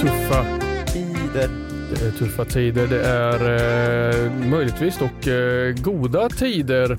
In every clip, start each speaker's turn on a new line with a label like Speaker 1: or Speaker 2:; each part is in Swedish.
Speaker 1: tuffa tider. Det är tuffa tider. Det är eh, möjligtvis dock eh, goda tider.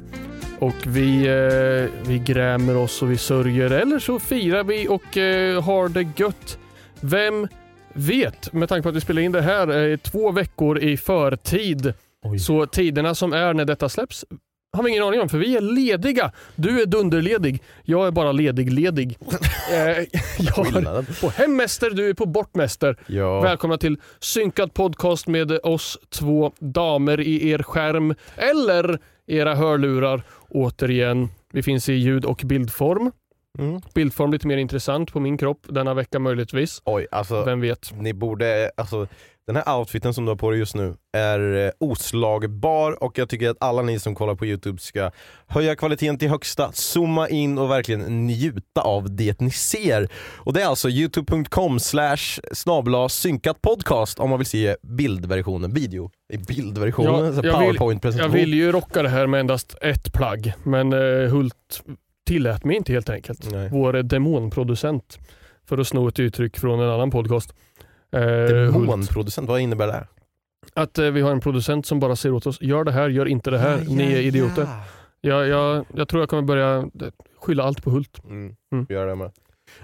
Speaker 1: Och vi, eh, vi grämer oss och vi sörjer eller så firar vi och eh, har det gött. Vem vet? Med tanke på att vi spelar in det här eh, två veckor i förtid. Så tiderna som är när detta släpps har vi ingen aning om för vi är lediga. Du är dunderledig. Jag är bara ledig-ledig. eh, på hemmäster, du är på bortmäster.
Speaker 2: Ja.
Speaker 1: Välkomna till Synkad podcast med oss två damer i er skärm eller era hörlurar. Återigen, vi finns i ljud och bildform.
Speaker 2: Mm.
Speaker 1: Bildform lite mer intressant på min kropp denna vecka möjligtvis.
Speaker 2: Oj, alltså
Speaker 1: Vem vet?
Speaker 2: ni borde, alltså den här outfiten som du har på dig just nu är eh, oslagbar och jag tycker att alla ni som kollar på Youtube ska höja kvaliteten till högsta, zooma in och verkligen njuta av det ni ser. Och det är alltså youtube.com slash snabla synkat podcast om man vill se bildversionen, video i bildversionen,
Speaker 1: Ja,
Speaker 2: så
Speaker 1: jag
Speaker 2: powerpoint-presentation.
Speaker 1: vill ju rocka det här med endast ett plagg, men eh, Hult tillät mig inte helt enkelt.
Speaker 2: Nej.
Speaker 1: Vår demonproducent, för att sno ett uttryck från en annan podcast. Eh.
Speaker 2: Demonproducent, vad innebär det?
Speaker 1: Att eh, vi har en producent som bara säger åt oss, gör det här, gör inte det här, ni är idioter. Jag, jag, jag tror jag kommer börja eh, skylla allt på Hult.
Speaker 2: Mm,
Speaker 1: Mm.
Speaker 2: Gör det med.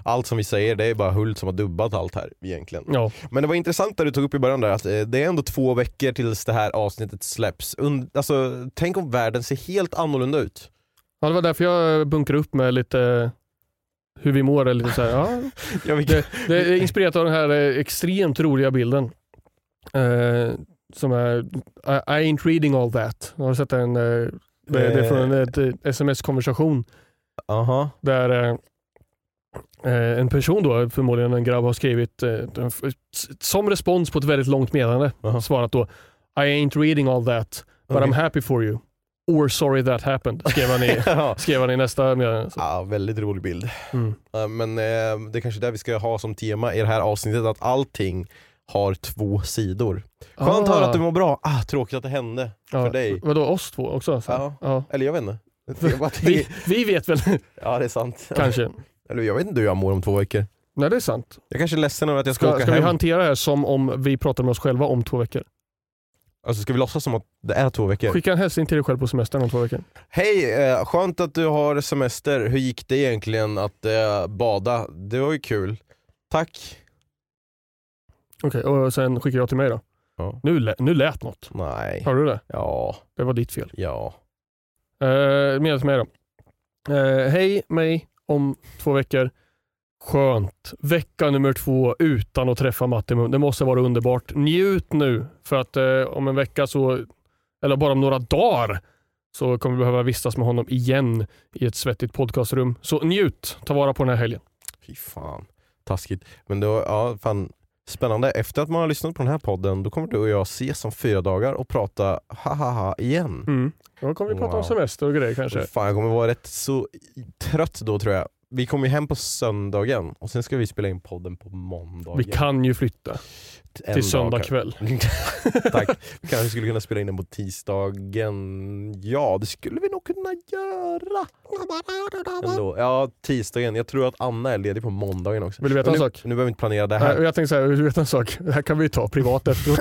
Speaker 2: Allt som vi säger, det är bara Hult som har dubbat allt här egentligen.
Speaker 1: Ja,
Speaker 2: Men det var intressant det du tog upp i början där, att eh, det är ändå två veckor tills det här avsnittet släpps. Und alltså, tänk om världen ser helt annorlunda ut.
Speaker 1: ja, det var därför jag bunkrade upp med lite hur vi mår. Eller så här. Ja,
Speaker 2: Jag vill...
Speaker 1: det, det är inspirerat av den här eh, extremt roliga bilden. Eh, som är I, I ain't reading all that. Jag har sett en, eh, det, det är från en sms-konversation
Speaker 2: Aha.
Speaker 1: där eh, eh, en person då, förmodligen en grabb, har skrivit eh, som respons på ett väldigt långt meddelande
Speaker 2: Aha.
Speaker 1: svarat då I ain't reading all that but
Speaker 2: Okej.
Speaker 1: I'm happy for you. Or sorry that happened, skrev han i,
Speaker 2: ja.
Speaker 1: skrev han i nästa meddelande.
Speaker 2: Ja, väldigt rolig bild.
Speaker 1: mm.
Speaker 2: Ja, Men eh, det är kanske är det vi ska ha som tema i det här avsnittet, att allting har två sidor. Skönt att höra att du mår bra. Ah, tråkigt att det hände för dig.
Speaker 1: Vadå, oss två också? Så.
Speaker 2: Ja.
Speaker 1: Ja.
Speaker 2: Eller jag vet inte. Jag
Speaker 1: Vi, vi vet väl
Speaker 2: Ja det är sant.
Speaker 1: kanske.
Speaker 2: Eller jag vet inte hur jag mår om två veckor.
Speaker 1: Nej det är sant.
Speaker 2: Jag kanske är ledsen över att jag ska,
Speaker 1: Ska,
Speaker 2: åka
Speaker 1: ska vi
Speaker 2: hem.
Speaker 1: hantera det här som om vi pratar med oss själva om två veckor?
Speaker 2: Alltså ska vi låtsas som att det är två veckor?
Speaker 1: Skicka en hälsning till dig själv på semestern om två veckor.
Speaker 2: Hej, eh, skönt att du har semester. Hur gick det egentligen att eh, bada? Det var ju kul. Tack.
Speaker 1: Okej, och sen skickar jag till mig då.
Speaker 2: Ja.
Speaker 1: Nu, lä- nu lät något.
Speaker 2: Nej.
Speaker 1: Har du det?
Speaker 2: Ja,
Speaker 1: Det var ditt fel.
Speaker 2: ja.
Speaker 1: Uh, Medel till mig då. Eh, hej mig om två veckor. Skönt. Vecka nummer två utan att träffa Mattimum. Det måste vara underbart. Njut nu för att eh, om en vecka så, eller bara om några dagar, så kommer vi behöva vistas med honom igen i ett svettigt podcastrum. Så njut. Ta vara på den här helgen.
Speaker 2: Fy fan. Taskigt. Men då, ja fan. Spännande. Efter att man har lyssnat på den här podden, då kommer du och jag ses om fyra dagar och prata ha-ha-ha igen.
Speaker 1: Mm. Då kommer vi prata om
Speaker 2: Wow.
Speaker 1: semester och grejer kanske.
Speaker 2: Fan, jag kommer vara rätt så trött då tror jag. Vi kommer ju hem på söndagen och sen ska vi spela in podden på måndagen.
Speaker 1: Vi kan ju flytta
Speaker 2: En
Speaker 1: till
Speaker 2: dag
Speaker 1: söndag kväll.
Speaker 2: Tack. Vi kanske skulle kunna spela in den på tisdagen. Ja, det skulle vi nog kunna göra. Ändå. Ja, tisdagen. Jag tror att Anna är ledig på måndagen också.
Speaker 1: Vill du veta
Speaker 2: Men
Speaker 1: en
Speaker 2: nu,
Speaker 1: sak?
Speaker 2: Nu behöver vi inte planera det här.
Speaker 1: Jag tänkte säga, vill du veta en sak? Det här kan vi ta privat efteråt.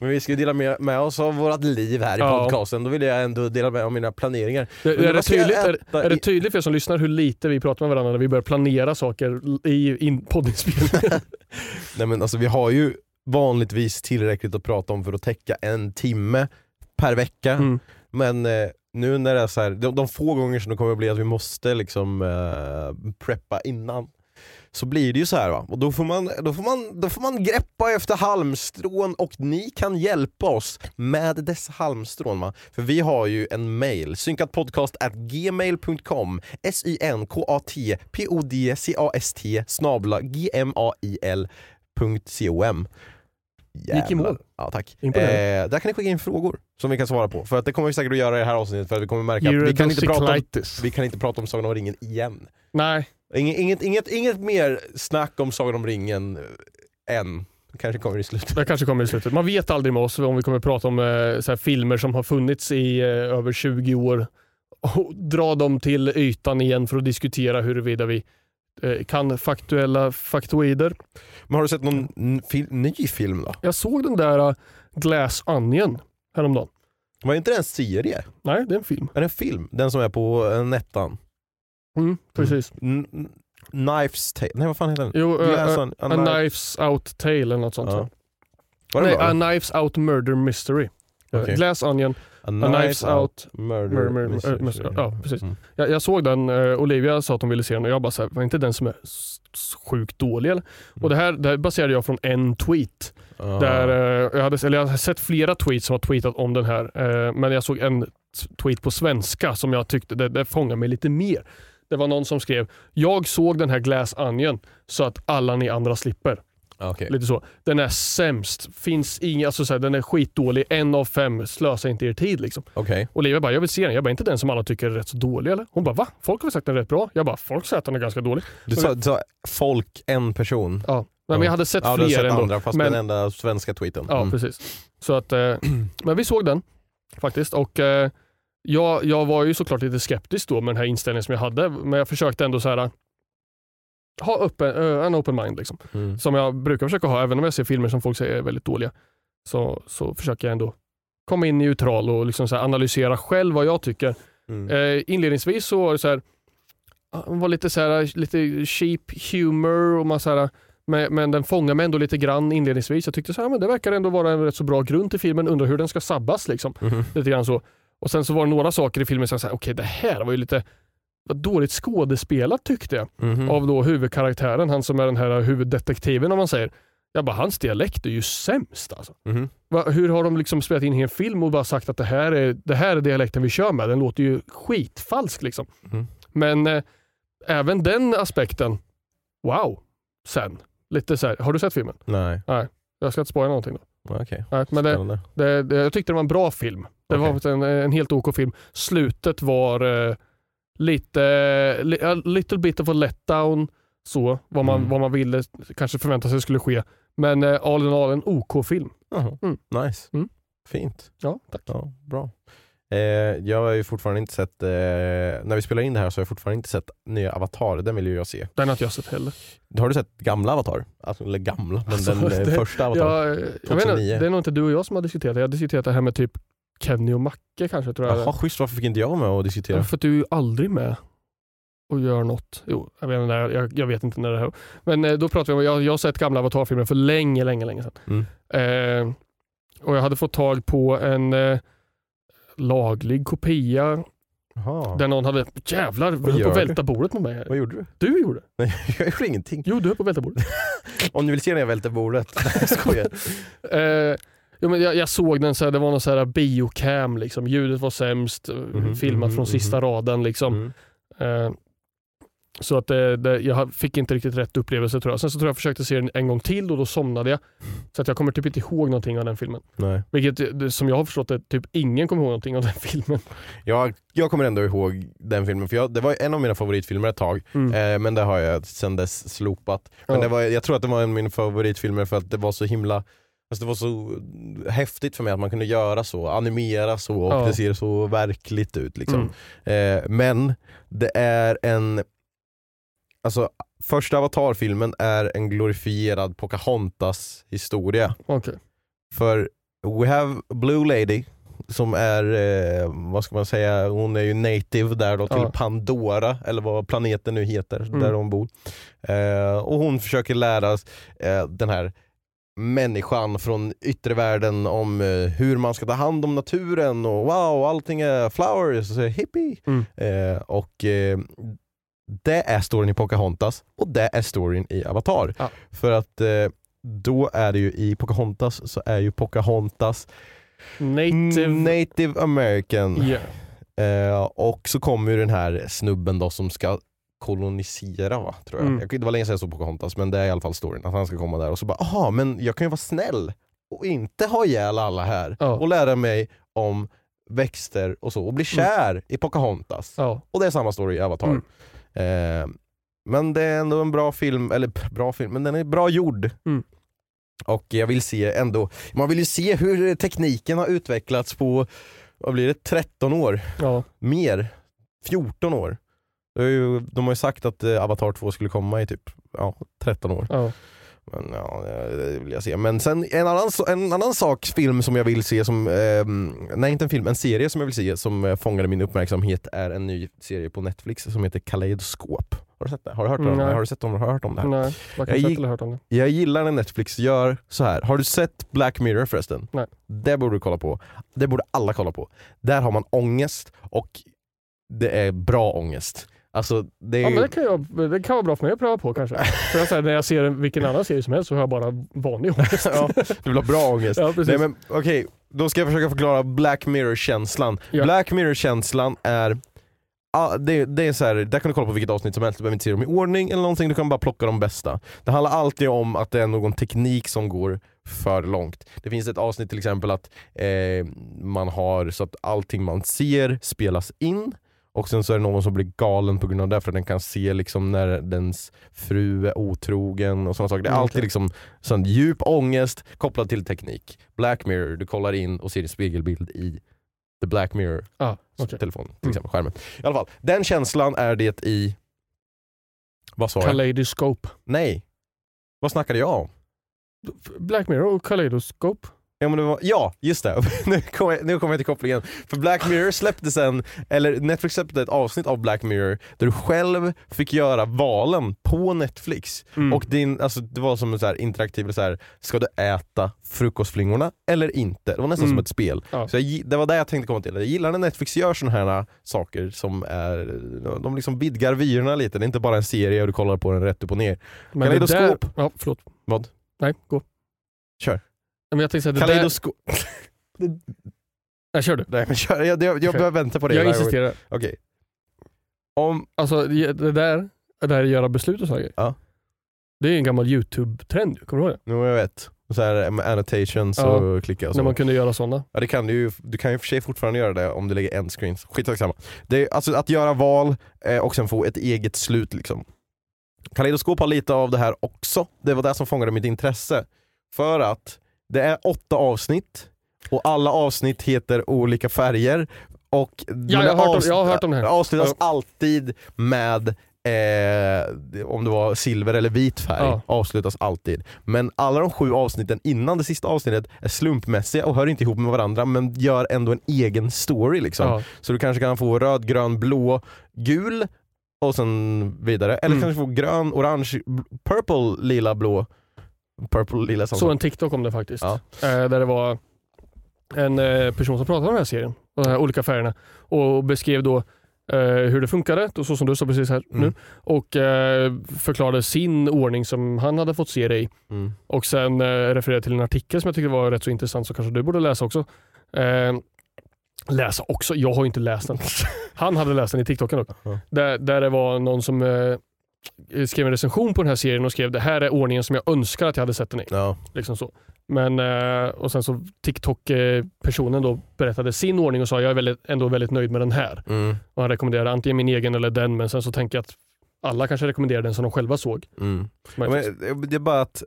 Speaker 2: Men vi ska ju dela med, med oss av vårt liv här i
Speaker 1: Ja.
Speaker 2: podcasten. Då vill jag ändå dela med av mina planeringar.
Speaker 1: Det- Är det, tydligt, är, är det tydligt för er som lyssnar hur lite vi pratar med varandra när vi börjar planera saker i in, poddinspelningen?
Speaker 2: Nej men alltså vi har ju vanligtvis tillräckligt att prata om för att täcka en timme per vecka.
Speaker 1: Mm.
Speaker 2: Men eh, nu när det är så här, de, de få gånger som det kommer att bli att vi måste liksom eh, preppa innan så blir det ju så här va. Och då får, man, då, får man, då får man greppa efter halmstrån och ni kan hjälpa oss med dessa halmstrån. Va? För vi har ju en mail, synkatpodcast at gmail.com s-y-n-k-a-t-p-o-d-c-a-s-t snabla g-m-a-i-l.com
Speaker 1: Gick i mål.
Speaker 2: Ja, tack. Eh, där kan ni skicka in frågor som vi kan svara på. För att det kommer vi säkert att göra i det här avsnittet för att vi kommer märka att vi kan, inte prata om, vi kan inte prata om Sagan om ringen igen.
Speaker 1: Nej,
Speaker 2: Inget, inget, inget, inget mer snack om Sagan om ringen eh, än. Kanske kommer i slutet.
Speaker 1: det kanske kommer i slutet. Man vet aldrig med oss om vi kommer prata om eh, här filmer som har funnits i eh, över 20 år och dra dem till ytan igen för att diskutera huruvida vi kan faktuella faktoider.
Speaker 2: Men har du sett någon fil- ny film då?
Speaker 1: Jag såg den där Glass Onion häromdagen.
Speaker 2: Var inte det en serie?
Speaker 1: Nej, det är en film.
Speaker 2: Är det en film? Den som är på nettan?
Speaker 1: Mm, precis.
Speaker 2: N- Knives Tale? Nej vad fan heter den?
Speaker 1: Jo,
Speaker 2: Glass
Speaker 1: eh,
Speaker 2: on-
Speaker 1: A
Speaker 2: a knife-
Speaker 1: Knives Out Tale eller något sånt.
Speaker 2: Ja. Var
Speaker 1: Nej,
Speaker 2: bra?
Speaker 1: A Knives Out Murder Mystery. Eh,
Speaker 2: Okej.
Speaker 1: Glass Onion,
Speaker 2: A
Speaker 1: A Knives Out
Speaker 2: Murder,
Speaker 1: Murder- Murder-
Speaker 2: Mystery.
Speaker 1: Mystery. Ja, precis.
Speaker 2: Mm.
Speaker 1: Jag, jag såg den, eh, Olivia sa att hon ville se den och jag bara såhär, var inte den som är sjukt dålig eller? Och det här, det här baserade jag från en tweet.
Speaker 2: Ah.
Speaker 1: Där, eh, jag, hade, eller jag har sett flera tweets som har tweetat om den här, eh, men jag såg en tweet på svenska som jag tyckte det, det fångade mig lite mer. Det var någon som skrev, jag såg den här Glass Onion så att alla ni andra slipper.
Speaker 2: Ah, okej.
Speaker 1: Lite så. Den är sämst, finns inga, alltså så här, den är skitdålig, en av fem, slösa inte er tid liksom.
Speaker 2: Okej.
Speaker 1: Olivia bara, jag vill se den. Jag bara, inte den som alla tycker är rätt så dålig eller? Hon bara, va? Folk har väl sagt den är rätt bra? Jag bara, folk säger att den är ganska dålig.
Speaker 2: Du sa, du sa folk, en person.
Speaker 1: Ja. Nej, men jag hade sett
Speaker 2: ja,
Speaker 1: fler
Speaker 2: sett
Speaker 1: ändå.
Speaker 2: andra fast
Speaker 1: men,
Speaker 2: den enda svenska tweeten.
Speaker 1: Ja,
Speaker 2: Mm.
Speaker 1: precis. Så att, eh, men vi såg den faktiskt och eh, jag, jag var ju såklart lite skeptisk då med den här inställningen som jag hade, men jag försökte ändå så här ha öppen, eh, en open mind liksom.
Speaker 2: Mm.
Speaker 1: Som jag brukar försöka ha, även om jag ser filmer som folk säger är väldigt dåliga. Så, så försöker jag ändå komma in neutral och liksom analysera själv vad jag tycker.
Speaker 2: Mm.
Speaker 1: Eh, inledningsvis så var det så här, det var lite, så här, lite cheap humor och man så här, men, men den fångar mig ändå lite grann inledningsvis. Jag tyckte så här, men det verkar ändå vara en rätt så bra grund till filmen. Undrar hur den ska sabbas liksom.
Speaker 2: Mhm.
Speaker 1: Lite grann så. Och sen så var det några saker i filmen som jag sa, okej det här var ju lite vad dåligt skådespelat tyckte jag.
Speaker 2: Mhm.
Speaker 1: Av då huvudkaraktären, han som är den här huvuddetektiven om man säger. Jag bara, hans dialekt är ju sämst alltså.
Speaker 2: Mhm.
Speaker 1: Va, hur har de liksom spelat in i en film och bara sagt att det här är, det här är dialekten vi kör med? Den låter ju skitfalsk liksom.
Speaker 2: Mm.
Speaker 1: Men eh, även den aspekten, wow, sen. Lite så här, har du sett filmen?
Speaker 2: Nej,
Speaker 1: Jag ska inte spoila någonting då.
Speaker 2: okej.
Speaker 1: Nej, men det, det, det, jag tyckte det var en bra film. Det
Speaker 2: Okej.
Speaker 1: var faktiskt en, en helt OK film. Slutet var eh, lite, li, a little bit of a letdown. Så, vad man,
Speaker 2: Mm.
Speaker 1: vad man ville kanske förvänta sig skulle ske. Men eh, all in all en OK-film.
Speaker 2: Jaha.
Speaker 1: Mm.
Speaker 2: Nice.
Speaker 1: Mm.
Speaker 2: Fint.
Speaker 1: Ja, tack.
Speaker 2: Ja, bra. Eh, jag har ju fortfarande inte sett, eh, när vi spelar in det här så har jag fortfarande inte sett nya Avatar, den vill ju jag se.
Speaker 1: Den har inte jag sett heller.
Speaker 2: Har du sett gamla Avatar? Alltså, eller gamla, men
Speaker 1: Alltså,
Speaker 2: den eh,
Speaker 1: det-
Speaker 2: första Avatar?
Speaker 1: Jag, jag vet inte,
Speaker 2: 2009.
Speaker 1: det är nog inte du och jag som har diskuterat det. Jag har diskuterat det här med typ Kenny och Macke kanske. Tror jag.
Speaker 2: Jaha schysst, varför fick inte jag med och diskutera?
Speaker 1: Ja, för att du är ju aldrig med och gör något. Jo, jag vet inte, jag, jag vet inte när det här Men eh, då pratar vi om, jag, jag har sett gamla Avatar-filmer för länge, länge, länge sedan.
Speaker 2: Mm.
Speaker 1: Eh, och jag hade fått tag på en eh, laglig kopia
Speaker 2: Jaha.
Speaker 1: där någon hade, jävlar, du höll på att välta bordet med mig här.
Speaker 2: Vad gjorde du?
Speaker 1: Du gjorde.
Speaker 2: Nej, jag gjorde ingenting.
Speaker 1: Jo, du höll på att välta bordet.
Speaker 2: Om ni vill se när jag välter bordet. jag skojar.
Speaker 1: Eh, jo, men jag, jag såg den, så här, det var någon så här biocam, liksom. ljudet var sämst, eh,
Speaker 2: Mhm,
Speaker 1: filmat
Speaker 2: mhm,
Speaker 1: från sista
Speaker 2: mhm.
Speaker 1: raden. Liksom.
Speaker 2: Mm.
Speaker 1: Eh, Så att det, det, jag fick inte riktigt rätt upplevelse tror jag. Sen så tror jag jag försökte se den en gång till och då somnade jag. Så att jag kommer typ inte ihåg någonting av den filmen.
Speaker 2: Nej.
Speaker 1: Vilket det- som jag har förstått det, typ ingen kommer ihåg någonting av den filmen.
Speaker 2: Jag, jag kommer ändå ihåg den filmen, för jag, det var en av mina favoritfilmer ett tag,
Speaker 1: Mm.
Speaker 2: eh, men det har jag sedan dess slopat. Men
Speaker 1: Ja.
Speaker 2: det var, jag tror att det var en av mina favoritfilmer för att det var så himla Alltså det var så häftigt för mig att man kunde göra så, animera så och
Speaker 1: Ja.
Speaker 2: det ser så verkligt ut. Liksom.
Speaker 1: Mm.
Speaker 2: Eh, men det är en... Alltså första Avatar-filmen är en glorifierad Pocahontas historia.
Speaker 1: Okej.
Speaker 2: För we have Blue Lady som är, eh, vad ska man säga, hon är ju native där då till
Speaker 1: Ja.
Speaker 2: Pandora, eller vad planeten nu heter,
Speaker 1: Mm.
Speaker 2: där hon bor. Eh, och hon försöker lära eh, den här människan från yttre världen om eh, hur man ska ta hand om naturen och wow, allting är flowers, hippie.
Speaker 1: Mm.
Speaker 2: Eh, och eh, det är storyn i Pocahontas och det är storyn i Avatar.
Speaker 1: Ja.
Speaker 2: För att eh, då är det ju i Pocahontas så är ju Pocahontas
Speaker 1: Native.
Speaker 2: native american.
Speaker 1: Yeah.
Speaker 2: Eh, och så kommer ju den här snubben då som ska kolonisera va, tror jag.
Speaker 1: Mm.
Speaker 2: Det var länge sedan jag såg Pocahontas men det är i alla fall storyn, att han ska komma där och så bara aha men jag kan ju vara snäll och inte ha ihjäl alla här
Speaker 1: Ja.
Speaker 2: och lära mig om växter och så och bli kär i Pocahontas.
Speaker 1: Ja.
Speaker 2: Och det är samma story i Avatar.
Speaker 1: Mm.
Speaker 2: Eh, men det är ändå en bra film, eller bra film, men den är bra gjord.
Speaker 1: Mm.
Speaker 2: Och jag vill se ändå, man vill ju se hur tekniken har utvecklats på, vad blir det, 13 år?
Speaker 1: Ja.
Speaker 2: Mer? 14 år? Är ju, de har ju sagt att eh, Avatar 2 skulle komma i typ ja, 13 år.
Speaker 1: Ja.
Speaker 2: Men ja, det vill jag se. Men sen en annan, en annan sak, film som jag vill se, som, ehm, nej inte en film, en serie som jag vill se som eh, fångade min uppmärksamhet är en ny serie på Netflix som heter Kaleidoskop. Har du sett det? Har du hört om
Speaker 1: Nej.
Speaker 2: det? Har du sett om, har du hört om det här?
Speaker 1: Nej,
Speaker 2: Jag
Speaker 1: sett eller hört om det.
Speaker 2: Jag gillar när Netflix gör så här. Har du sett Black Mirror förresten?
Speaker 1: Nej.
Speaker 2: Det borde du kolla på. Det borde alla kolla på. Där har man ångest och det är bra ångest. Alltså, det
Speaker 1: Ja,
Speaker 2: ju-
Speaker 1: det, kan jag, det kan vara bra för mig att pröva på kanske. För jag säger, när jag ser en- vilken annan serie som helst så har jag bara vanlig ångest.
Speaker 2: ja, du vill ha bra ångest.
Speaker 1: Ja, precis.
Speaker 2: Nej, men, Okej, då ska jag försöka förklara Black Mirror-känslan.
Speaker 1: Ja.
Speaker 2: Black Mirror-känslan är Ja, det, det är så här, där kan du kolla på vilket avsnitt som helst, du behöver inte se dem i ordning eller någonting, du kan bara plocka de bästa. Det handlar alltid om att det är någon teknik som går för långt. Det finns ett avsnitt till exempel att eh, man har så att allting man ser spelas in och sen så är det någon som blir galen på grund av det för att den kan se liksom när dens fru är otrogen och sådana saker. Det är
Speaker 1: Mm,
Speaker 2: alltid liksom sån djup ångest kopplad till teknik. Black Mirror, du kollar in och ser din spegelbild i The Black Mirror
Speaker 1: Ah, okej.
Speaker 2: telefonen, till
Speaker 1: Mm.
Speaker 2: exempel skärmen. I alla fall, den känslan är det i... Vad sa jag?
Speaker 1: Kaleidoscope.
Speaker 2: Nej. Vad snackade jag om?
Speaker 1: Black Mirror och Kaleidoscope.
Speaker 2: Ja, men det var, ja just det. nu kommer jag, nu kommer jag till kopplingen. För Black Mirror släppte sen, eller Netflix släppte ett avsnitt av Black Mirror där du själv fick göra valen på Netflix.
Speaker 1: Mm.
Speaker 2: Och din, alltså, det var som en så här interaktiv, så här, ska du äta frukostflingorna eller inte? Det var nästan
Speaker 1: Mm.
Speaker 2: som ett spel.
Speaker 1: Ja.
Speaker 2: Så jag, det var det jag tänkte komma till. Jag gillar när Netflix gör sådana här saker som är, de liksom vidgar vyerna lite. Det är inte bara en serie och du kollar på den rätt upp och ner.
Speaker 1: Men det där,
Speaker 2: Kaleidoskop.
Speaker 1: ja, förlåt.
Speaker 2: Vad?
Speaker 1: Nej, gå.
Speaker 2: Kör.
Speaker 1: Men jag tänkte säga, det där,
Speaker 2: Kaleidoskop.
Speaker 1: nej, kör du.
Speaker 2: Nej men kör, jag, jag, jag behöver vänta på det.
Speaker 1: Jag
Speaker 2: varje gång.
Speaker 1: insisterar.
Speaker 2: Okej. Om,
Speaker 1: Alltså det där, det där göra beslut och saker.
Speaker 2: Ja.
Speaker 1: Det är en gammal YouTube-trend, kommer du ihåg det?
Speaker 2: nu jag vet, så här med annotations
Speaker 1: Ja.
Speaker 2: och klicka och så.
Speaker 1: När man kunde göra sådana.
Speaker 2: Ja det kan du ju, du kan ju för sig fortfarande göra det om du lägger en screen. Skitsamma. samma. Det är alltså att göra val eh, och sen få ett eget slut liksom. Kaleidoskop har lite av det här också. Det var det som fångade mitt intresse. För att det är åtta avsnitt och alla avsnitt heter olika färger. Och
Speaker 1: jag har hört om- jag har hört om det här.
Speaker 2: avslutas
Speaker 1: Ja.
Speaker 2: alltid med Eh, om det var silver eller vit färg,
Speaker 1: Ja.
Speaker 2: avslutas alltid. Men alla de sju avsnitten innan det sista avsnittet är slumpmässiga och hör inte ihop med varandra men gör ändå en egen story. Liksom.
Speaker 1: Ja.
Speaker 2: Så du kanske kan få röd, grön, blå, gul och sen vidare. Eller
Speaker 1: Mm.
Speaker 2: kanske få grön, orange, purple, lila, blå. Purple, lila, samma
Speaker 1: Så
Speaker 2: sak.
Speaker 1: en TikTok om det faktiskt.
Speaker 2: Ja.
Speaker 1: Eh, där det var en eh, person som pratade om den här serien, de här olika färgerna och beskrev då eh, hur det funkade, och så som du sa precis här
Speaker 2: Mm.
Speaker 1: nu. Och eh, förklarade sin ordning som han hade fått se det i.
Speaker 2: Mm.
Speaker 1: Och sen eh, refererade till en artikel som jag tyckte var rätt så intressant som kanske du borde läsa också. Eh, läsa också. Jag har inte läst den. Han hade läst den i TikToken dock.
Speaker 2: Ja.
Speaker 1: Där, där det var någon som skrev en recension på den här serien och skrev det här är ordningen som jag önskar att jag hade sett den i.
Speaker 2: Ja.
Speaker 1: Liksom så. Men, eh, och sen så TikTok-personen då berättade sin ordning och sa jag är väldigt, ändå väldigt nöjd med den här.
Speaker 2: Mm.
Speaker 1: Och han rekommenderade antingen min egen eller den men sen så tänker jag att alla kanske rekommenderar den som de själva såg.
Speaker 2: Mm. Ja, men, det är bara att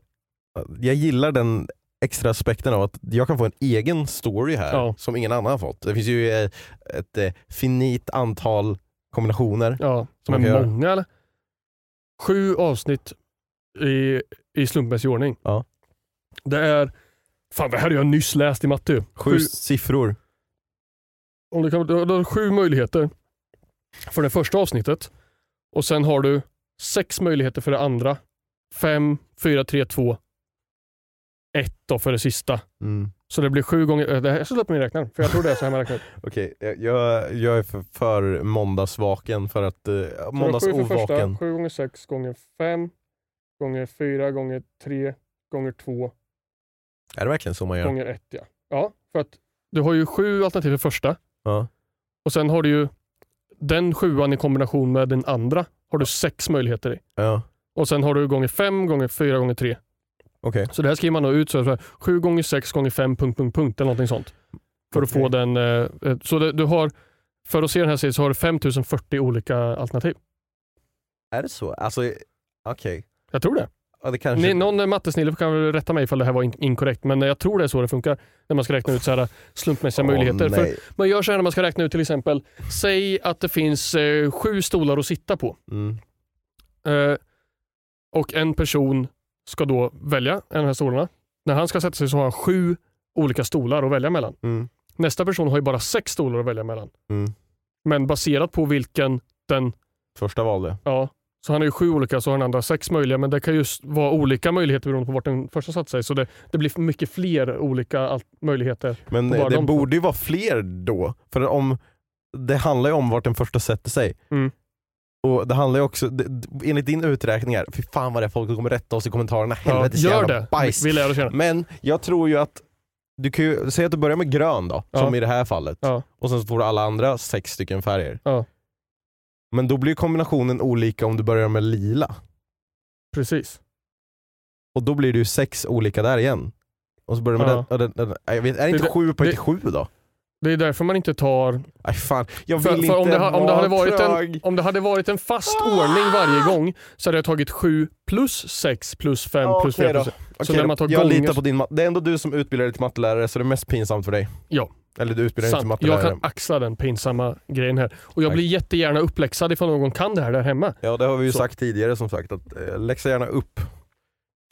Speaker 2: jag gillar den extra aspekten av att jag kan få en egen story här
Speaker 1: Ja.
Speaker 2: som ingen annan har fått. Det finns ju eh, ett eh, finit antal kombinationer.
Speaker 1: Ja,
Speaker 2: Som
Speaker 1: men många eller? Sju avsnitt i, i slumpmässig ordning.
Speaker 2: Ja.
Speaker 1: Det är, fan det här har jag nyss läst i matte ju.
Speaker 2: Sju siffror.
Speaker 1: om du, kan, du har sju möjligheter för det första avsnittet och sen har du sex möjligheter för det andra. Fem, fyra, tre, två, ett då för det sista.
Speaker 2: Mm.
Speaker 1: Så det blir sju gånger, eh, det här, jag ska slå upp min räknare för jag tror det är så här man räknar.
Speaker 2: Okej, jag, jag, jag är för, för måndagsvaken för att...
Speaker 1: Är Sju för första, sju gånger sex gånger fem, gånger fyra, gånger tre, gånger två,
Speaker 2: Är det verkligen så man gör?
Speaker 1: gånger ett ja. Ja, för att du har ju sju alternativ för första
Speaker 2: Ja.
Speaker 1: och sen har du ju den sjuan i kombination med den andra har du sex möjligheter i.
Speaker 2: Ja.
Speaker 1: Och sen har du gånger fem, gånger fyra, gånger tre.
Speaker 2: Okej.
Speaker 1: Så det här skriver man då ut så här, sju gånger sex gånger fem punkt, punkt, punkt eller någonting sånt. För att få den, eh, eh, så det, du har, för att se den här serien så har du 5040 olika alternativ.
Speaker 2: Är det så? Alltså, okej.
Speaker 1: Jag tror det.
Speaker 2: Ja, det kanske...
Speaker 1: Ni, någon mattesnille kan väl rätta mig ifall det här var in, inkorrekt, men jag tror det är så det funkar när man ska räkna ut så här slumpmässiga
Speaker 2: Åh,
Speaker 1: möjligheter. För man gör så här när man ska räkna ut till exempel, säg att det finns eh, sju stolar att sitta på.
Speaker 2: Mm.
Speaker 1: Eh, och en person ska då välja en av de här stolarna. När han ska sätta sig så har han sju olika stolar att välja mellan.
Speaker 2: Mm.
Speaker 1: Nästa person har ju bara sex stolar att välja mellan.
Speaker 2: Mm.
Speaker 1: Men baserat på vilken den,
Speaker 2: Första valde.
Speaker 1: ja, så han har ju sju olika så har den andra sex möjliga men det kan just vara olika möjligheter beroende på vart den första satt sig. Så det, det blir mycket fler olika möjligheter.
Speaker 2: Men
Speaker 1: bara
Speaker 2: det
Speaker 1: de
Speaker 2: borde ju vara fler då. För om det handlar ju om vart den första sätter sig.
Speaker 1: Mm.
Speaker 2: Och det handlar ju också, det, enligt din uträkningar, fy fan vad det är folk kommer rätta oss i kommentarerna.
Speaker 1: Ja,
Speaker 2: Helvetes
Speaker 1: gör
Speaker 2: jävla
Speaker 1: det.
Speaker 2: bajs.
Speaker 1: Vi, lär oss.
Speaker 2: Men jag tror ju att, du kan ju säga att du börjar med grön då,
Speaker 1: Ja.
Speaker 2: som i det här fallet.
Speaker 1: Ja.
Speaker 2: Och sen så får du alla andra sex stycken färger.
Speaker 1: Ja.
Speaker 2: Men då blir kombinationen olika om du börjar med lila.
Speaker 1: Precis.
Speaker 2: Och då blir det ju sex olika där igen. Och så börjar du med
Speaker 1: Ja.
Speaker 2: den, den, den, jag vet, är det inte
Speaker 1: Det-
Speaker 2: sju på
Speaker 1: det-
Speaker 2: ett sju då?
Speaker 1: Det är därför man inte tar
Speaker 2: Nej fan, jag vill
Speaker 1: För,
Speaker 2: inte
Speaker 1: för om, det, ha- om, det hade varit
Speaker 2: trög.
Speaker 1: en, om det hade varit en fast ordning varje gång så hade jag tagit 7 plus 6 plus 5
Speaker 2: Ja,
Speaker 1: plus
Speaker 2: okej
Speaker 1: 4
Speaker 2: då.
Speaker 1: plus
Speaker 2: Okej
Speaker 1: Så när
Speaker 2: då,
Speaker 1: man tar
Speaker 2: jag
Speaker 1: gånger-
Speaker 2: litar på din matte. Det är ändå du som utbildar dig till mattelärare så det är mest pinsamt för dig.
Speaker 1: Ja.
Speaker 2: Eller du utbildar dig inte till
Speaker 1: Sant. Jag
Speaker 2: mattelärare.
Speaker 1: kan axla den pinsamma grejen här. Och jag
Speaker 2: Tack.
Speaker 1: blir jättegärna uppläxad ifall någon kan det här där hemma.
Speaker 2: Ja det har vi ju
Speaker 1: Så.
Speaker 2: sagt tidigare som sagt, att eh, läxa gärna upp.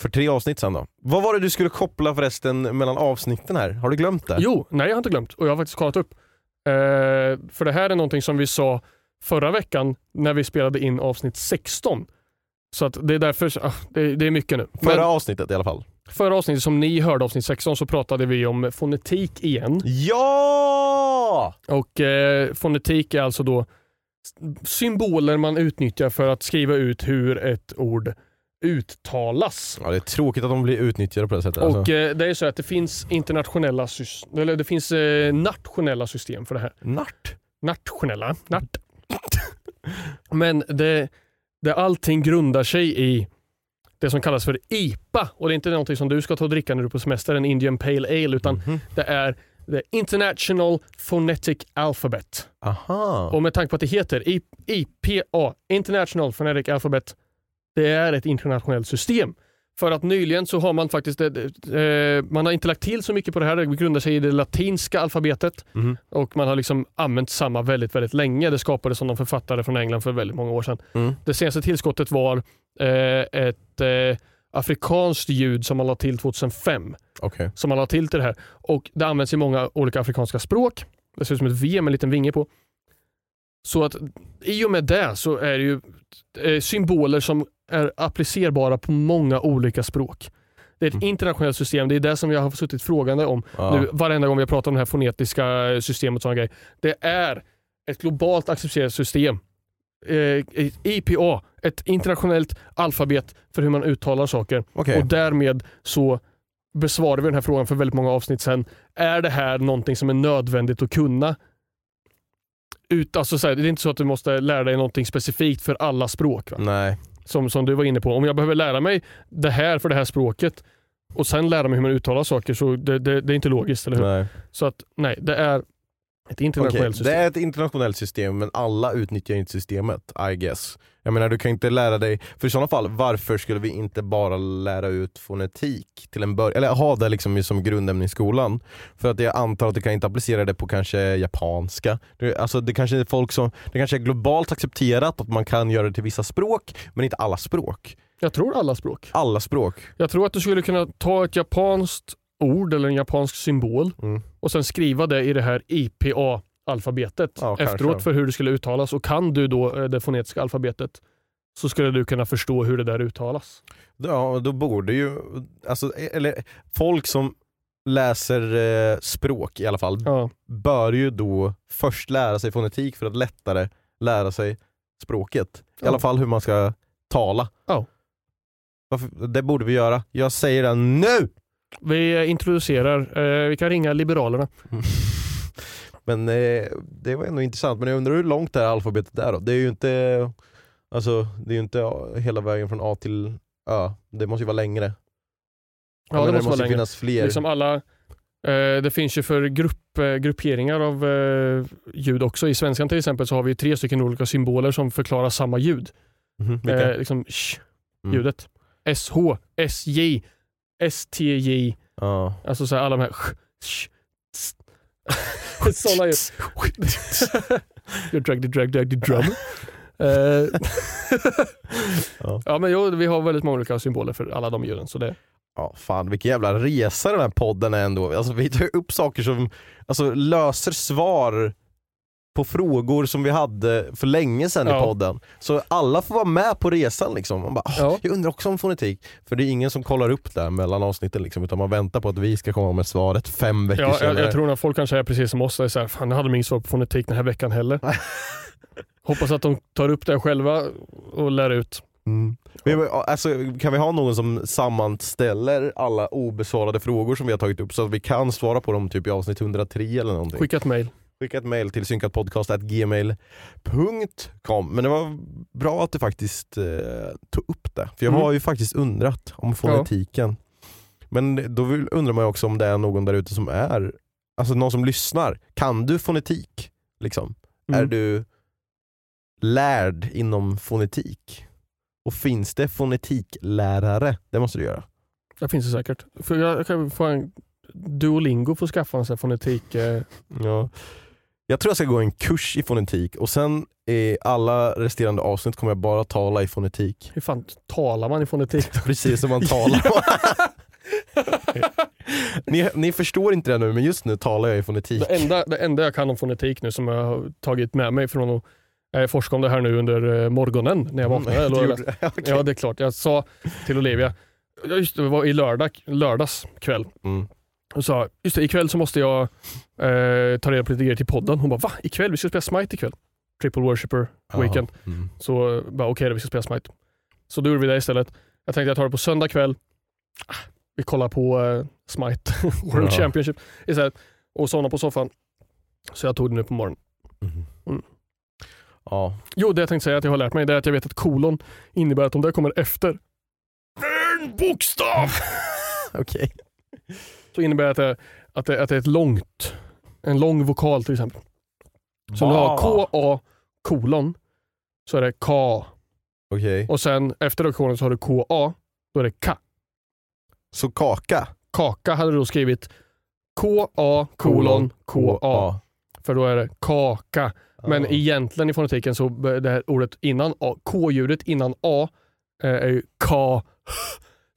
Speaker 2: För tre avsnitt sen då. Vad var det du skulle koppla förresten mellan avsnitten här? Har du glömt det?
Speaker 1: Jo, nej jag har inte glömt och jag har faktiskt kollat upp. Eh, för det här är någonting som vi sa förra veckan när vi spelade in avsnitt 16. Så att det är därför, ah, det, det är mycket nu.
Speaker 2: Förra
Speaker 1: Men
Speaker 2: avsnittet i alla fall.
Speaker 1: förra avsnittet som ni hörde, avsnitt 16, så pratade vi om fonetik igen.
Speaker 2: Ja!
Speaker 1: Och eh, fonetik är alltså då symboler man utnyttjar för att skriva ut hur ett ord uttalas.
Speaker 2: Ja det är tråkigt att de blir utnyttjade på det sättet.
Speaker 1: Och
Speaker 2: alltså.
Speaker 1: eh, det är så att det finns internationella eller det finns eh, nationella system för det här.
Speaker 2: Nart.
Speaker 1: Nationella, nat. Men det, det allting grundar sig i det som kallas för IPA och det är inte någonting som du ska ta och dricka när du är på semester, en Indian Pale Ale, utan
Speaker 2: Mhm.
Speaker 1: det är the International Phonetic Alphabet.
Speaker 2: Aha.
Speaker 1: Och med tanke på att det heter IPA, International Phonetic Alphabet, det är ett internationellt system. För att nyligen så har man faktiskt, eh, eh, man har inte lagt till så mycket på det här, det grundar sig i det latinska alfabetet
Speaker 2: Mhm.
Speaker 1: och man har liksom använt samma väldigt, väldigt länge. Det skapades av någon författare från England för väldigt många år sedan.
Speaker 2: Mm.
Speaker 1: Det senaste tillskottet var eh, ett eh, afrikanskt ljud som man la till 2005
Speaker 2: Okej.
Speaker 1: som man la till till det här. Och Det används i många olika afrikanska språk. Det ser ut som ett V med en liten vinge på. Så att i och med det så är det ju eh, symboler som är applicerbara på många olika språk. Det är ett
Speaker 2: Mm.
Speaker 1: internationellt system. Det är det som jag har suttit frågande om
Speaker 2: Ja.
Speaker 1: nu varenda gång vi har pratat om det här fonetiska systemet och sådana grejer. Det är ett globalt accepterat system. Eh, IPA, ett internationellt alfabet för hur man uttalar saker.
Speaker 2: Okej.
Speaker 1: Och därmed så besvarar vi den här frågan för väldigt många avsnitt sen. Är det här någonting som är nödvändigt att kunna ut, alltså så här, det är inte så att du måste lära dig någonting specifikt för alla språk. Va?
Speaker 2: Nej.
Speaker 1: Som, som du var inne på. Om jag behöver lära mig det här för det här språket och sen lära mig hur man uttalar saker så det, det, det är inte logiskt, eller hur?
Speaker 2: nej.
Speaker 1: Så att nej, det är ett internationellt
Speaker 2: Okej,
Speaker 1: system.
Speaker 2: Det är ett internationellt system men alla utnyttjar inte systemet, I guess. Jag menar du kan inte lära dig, för i sådana fall varför skulle vi inte bara lära ut fonetik till en början, eller ha det liksom som grundämne i skolan? För att jag antar att du kan inte applicera det på kanske japanska. Det, alltså det kanske är folk som, det kanske är globalt accepterat att man kan göra det till vissa språk, men inte alla språk.
Speaker 1: Jag tror alla språk.
Speaker 2: Alla språk.
Speaker 1: Jag tror att du skulle kunna ta ett japanskt ord eller en japansk symbol
Speaker 2: Mm.
Speaker 1: och sen skriva det i det här IPA-alfabetet
Speaker 2: Ja, kanske.
Speaker 1: efteråt för hur det skulle uttalas. Och kan du då eh, det fonetiska alfabetet så skulle du kunna förstå hur det där uttalas.
Speaker 2: Ja, då borde ju, alltså, eller folk som läser eh, språk i alla fall,
Speaker 1: Ja.
Speaker 2: bör ju då först lära sig fonetik för att lättare lära sig språket. I
Speaker 1: Ja.
Speaker 2: alla fall hur man ska tala.
Speaker 1: Ja.
Speaker 2: Varför, det borde vi göra. Jag säger det nu!
Speaker 1: Vi introducerar, eh, vi kan ringa Liberalerna.
Speaker 2: Men eh, det var ändå intressant, men jag undrar hur långt det här alfabetet är då? Det är ju inte, alltså, det är ju inte hela vägen från A till Ö. Det måste ju vara längre.
Speaker 1: Ja,
Speaker 2: Jag
Speaker 1: det
Speaker 2: menar,
Speaker 1: måste vara längre.
Speaker 2: finnas fler.
Speaker 1: Liksom alla, eh, det finns ju för grupp, eh, grupperingar av eh, ljud också. I svenskan till exempel så har vi tre stycken olika symboler som förklarar samma ljud.
Speaker 2: Vilka?
Speaker 1: Eh, liksom sh,
Speaker 2: Mm.
Speaker 1: ljudet. SH, SJ, STJ.
Speaker 2: Ja.
Speaker 1: Alltså så här, alla de här. Sådana ljud. You drag the drag drag the drum. Eh,
Speaker 2: Ja.
Speaker 1: ja men jo, vi har väldigt många olika symboler för alla de ljuden. Så det,
Speaker 2: Ja, fan vilken jävla resa den här podden är ändå. Alltså, vi tar ju upp saker som alltså, löser svar på frågor som vi hade för länge sedan i
Speaker 1: Ja.
Speaker 2: podden. Så alla får vara med på resan liksom. Man bara, "Åh,
Speaker 1: Ja.
Speaker 2: Jag undrar också om fonetik. För det är ingen som kollar upp det mellan avsnitten liksom, utan man väntar på att vi ska komma med svaret fem veckor
Speaker 1: ja, jag,
Speaker 2: senare.
Speaker 1: jag tror att folk kanske är precis som oss. Är så här, fan, jag hade inget svar på fonetik den här veckan heller. Hoppas att de tar upp det själva och lär ut.
Speaker 2: Mm. Men, alltså, kan vi ha någon som sammanställer alla obesvarade frågor som vi har tagit upp så att vi kan svara på dem typ i avsnitt 103 eller någonting?
Speaker 1: Skicka ett mail.
Speaker 2: Skicka ett mail till synkatpodcast.gmail.com Men det var bra att du faktiskt eh, tog upp det, för jag
Speaker 1: Mm.
Speaker 2: har ju faktiskt undrat om fonetiken. Men då vill, undrar man ju också om det är någon där ute som är, alltså någon som lyssnar. Kan du fonetik? Liksom?
Speaker 1: Mm.
Speaker 2: Är du lärd inom fonetik? Och finns det fonetiklärare? Det måste du göra.
Speaker 1: Det finns det säkert. För jag kan få en Duolingo att skaffa en sån här fonetik. Eh,
Speaker 2: Ja. Jag tror jag ska gå en kurs i fonetik och sen i alla resterande avsnitt kommer jag bara tala i fonetik.
Speaker 1: hur fan talar man i fonetik?
Speaker 2: Precis som man talar. ni, ni förstår inte det nu men just nu talar jag i fonetik.
Speaker 1: Det enda, det enda jag kan om fonetik nu som jag har tagit med mig från att eh, forska om det här nu under eh, morgonen när jag vaknade.
Speaker 2: Mm,
Speaker 1: eller-
Speaker 2: gjorde det. Okej.
Speaker 1: Ja det är klart. Jag sa till Olivia, just det var i lördag, lördags kväll.
Speaker 2: Mm.
Speaker 1: Och sa, just det, ikväll så måste jag eh, ta reda på lite grejer till podden. Hon bara, va? Ikväll? Vi ska spela Smite ikväll. Triple Worshipper Weekend.
Speaker 2: Mm.
Speaker 1: Så bara okej då, vi ska spela Smite. Så då gjorde vi det istället. Jag tänkte jag tar det på söndag kväll. Ah, Vi kollar på eh, Smite World
Speaker 2: Ja.
Speaker 1: Championship istället. Och somnade på soffan. Så jag tog det nu på morgonen.
Speaker 2: Mhm.
Speaker 1: Mm.
Speaker 2: Ja.
Speaker 1: Jo, det jag tänkte säga att jag har lärt mig det är att jag vet att kolon innebär att om det kommer efter en bokstav
Speaker 2: Okej.
Speaker 1: Så innebär det att det, att det, att det är ett långt, en lång vokal till exempel. Så om du har K-A kolon så är det K.
Speaker 2: Okej.
Speaker 1: Och sen efter då kolon så har du K-A, då är det K.
Speaker 2: Så kaka?
Speaker 1: Kaka hade du då skrivit K-A kolon K-A. För då är det kaka. Men
Speaker 2: Ja.
Speaker 1: egentligen i fonetiken så b- det här ordet innan A, K-ljudet innan A eh, är ju K.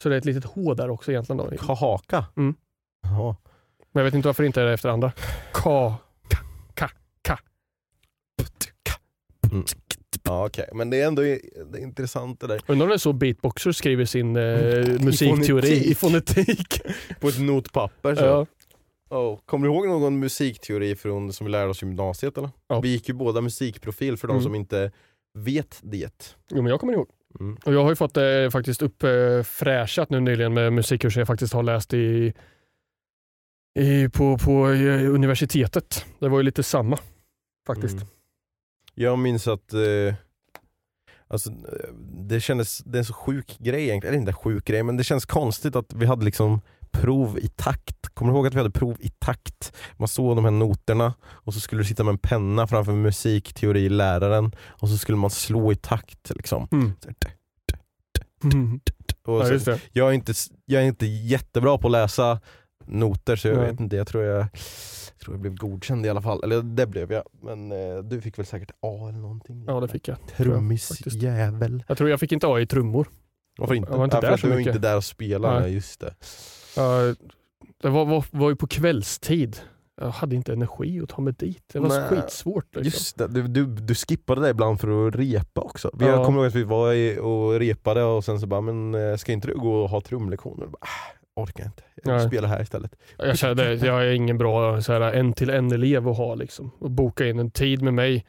Speaker 1: Så det är ett litet H där också egentligen. Då.
Speaker 2: Kahaka?
Speaker 1: Mm.
Speaker 2: Jaha.
Speaker 1: Men jag vet inte varför det inte är det efter andra. K.
Speaker 2: Mm. Ja, okej. Men det är ändå det är intressant det där.
Speaker 1: Undrar om det är så beatboxer skriver sin eh, musikteori i fonetik.
Speaker 2: På ett notpapper så.
Speaker 1: ja.
Speaker 2: Oh. Kommer du ihåg någon musikteori från, som vi lärde oss i gymnasiet eller?
Speaker 1: Ja.
Speaker 2: Vi gick ju båda musikprofil för de
Speaker 1: Mm.
Speaker 2: som inte vet det.
Speaker 1: Jo men jag kommer ihåg.
Speaker 2: Mm.
Speaker 1: Och jag har ju fått det faktiskt uppfräschat nu nyligen med musikkurser jag faktiskt har läst i, i, på, på eh, universitetet. Det var ju lite samma faktiskt.
Speaker 2: Mm. Jag minns att eh, alltså, eh, det kändes, det är en så sjuk grej egentligen, eller inte sjuk grej men det känns konstigt att vi hade liksom prov i takt. Kommer du ihåg att vi hade prov i takt? Man såg de här noterna och så skulle du sitta med en penna framför musikteoriläraren och så skulle man slå i takt. Liksom.
Speaker 1: Mm. Mm.
Speaker 2: Så, jag, är inte, jag är inte jättebra på att läsa noter så jag
Speaker 1: Nej.
Speaker 2: vet inte, jag tror jag, jag tror jag blev godkänd i alla fall. Eller det blev jag, men eh, du fick väl säkert A eller någonting?
Speaker 1: Ja det fick jag. tror jag.
Speaker 2: Trummisjävel.
Speaker 1: Jag tror jag fick inte A i trummor.
Speaker 2: Varför inte?
Speaker 1: Jag var inte
Speaker 2: ja, för
Speaker 1: där
Speaker 2: att du var inte där och spelade,
Speaker 1: Nej.
Speaker 2: just det.
Speaker 1: Ja, det var, var, var ju på kvällstid. Jag hade inte energi att ta mig dit. Det var
Speaker 2: Nej.
Speaker 1: skitsvårt. Liksom.
Speaker 2: Just det, du, du, du skippade det ibland för att repa också. Vi
Speaker 1: Ja.
Speaker 2: Jag kommer ihåg att vi var och repade och sen så bara, men eh, ska inte du gå och ha trumlektioner? Bara, ah, orkar inte, jag
Speaker 1: Nej.
Speaker 2: spelar här istället.
Speaker 1: Jag, kände, jag är ingen bra så här, en till en elev att ha. Liksom. Och boka in en tid med mig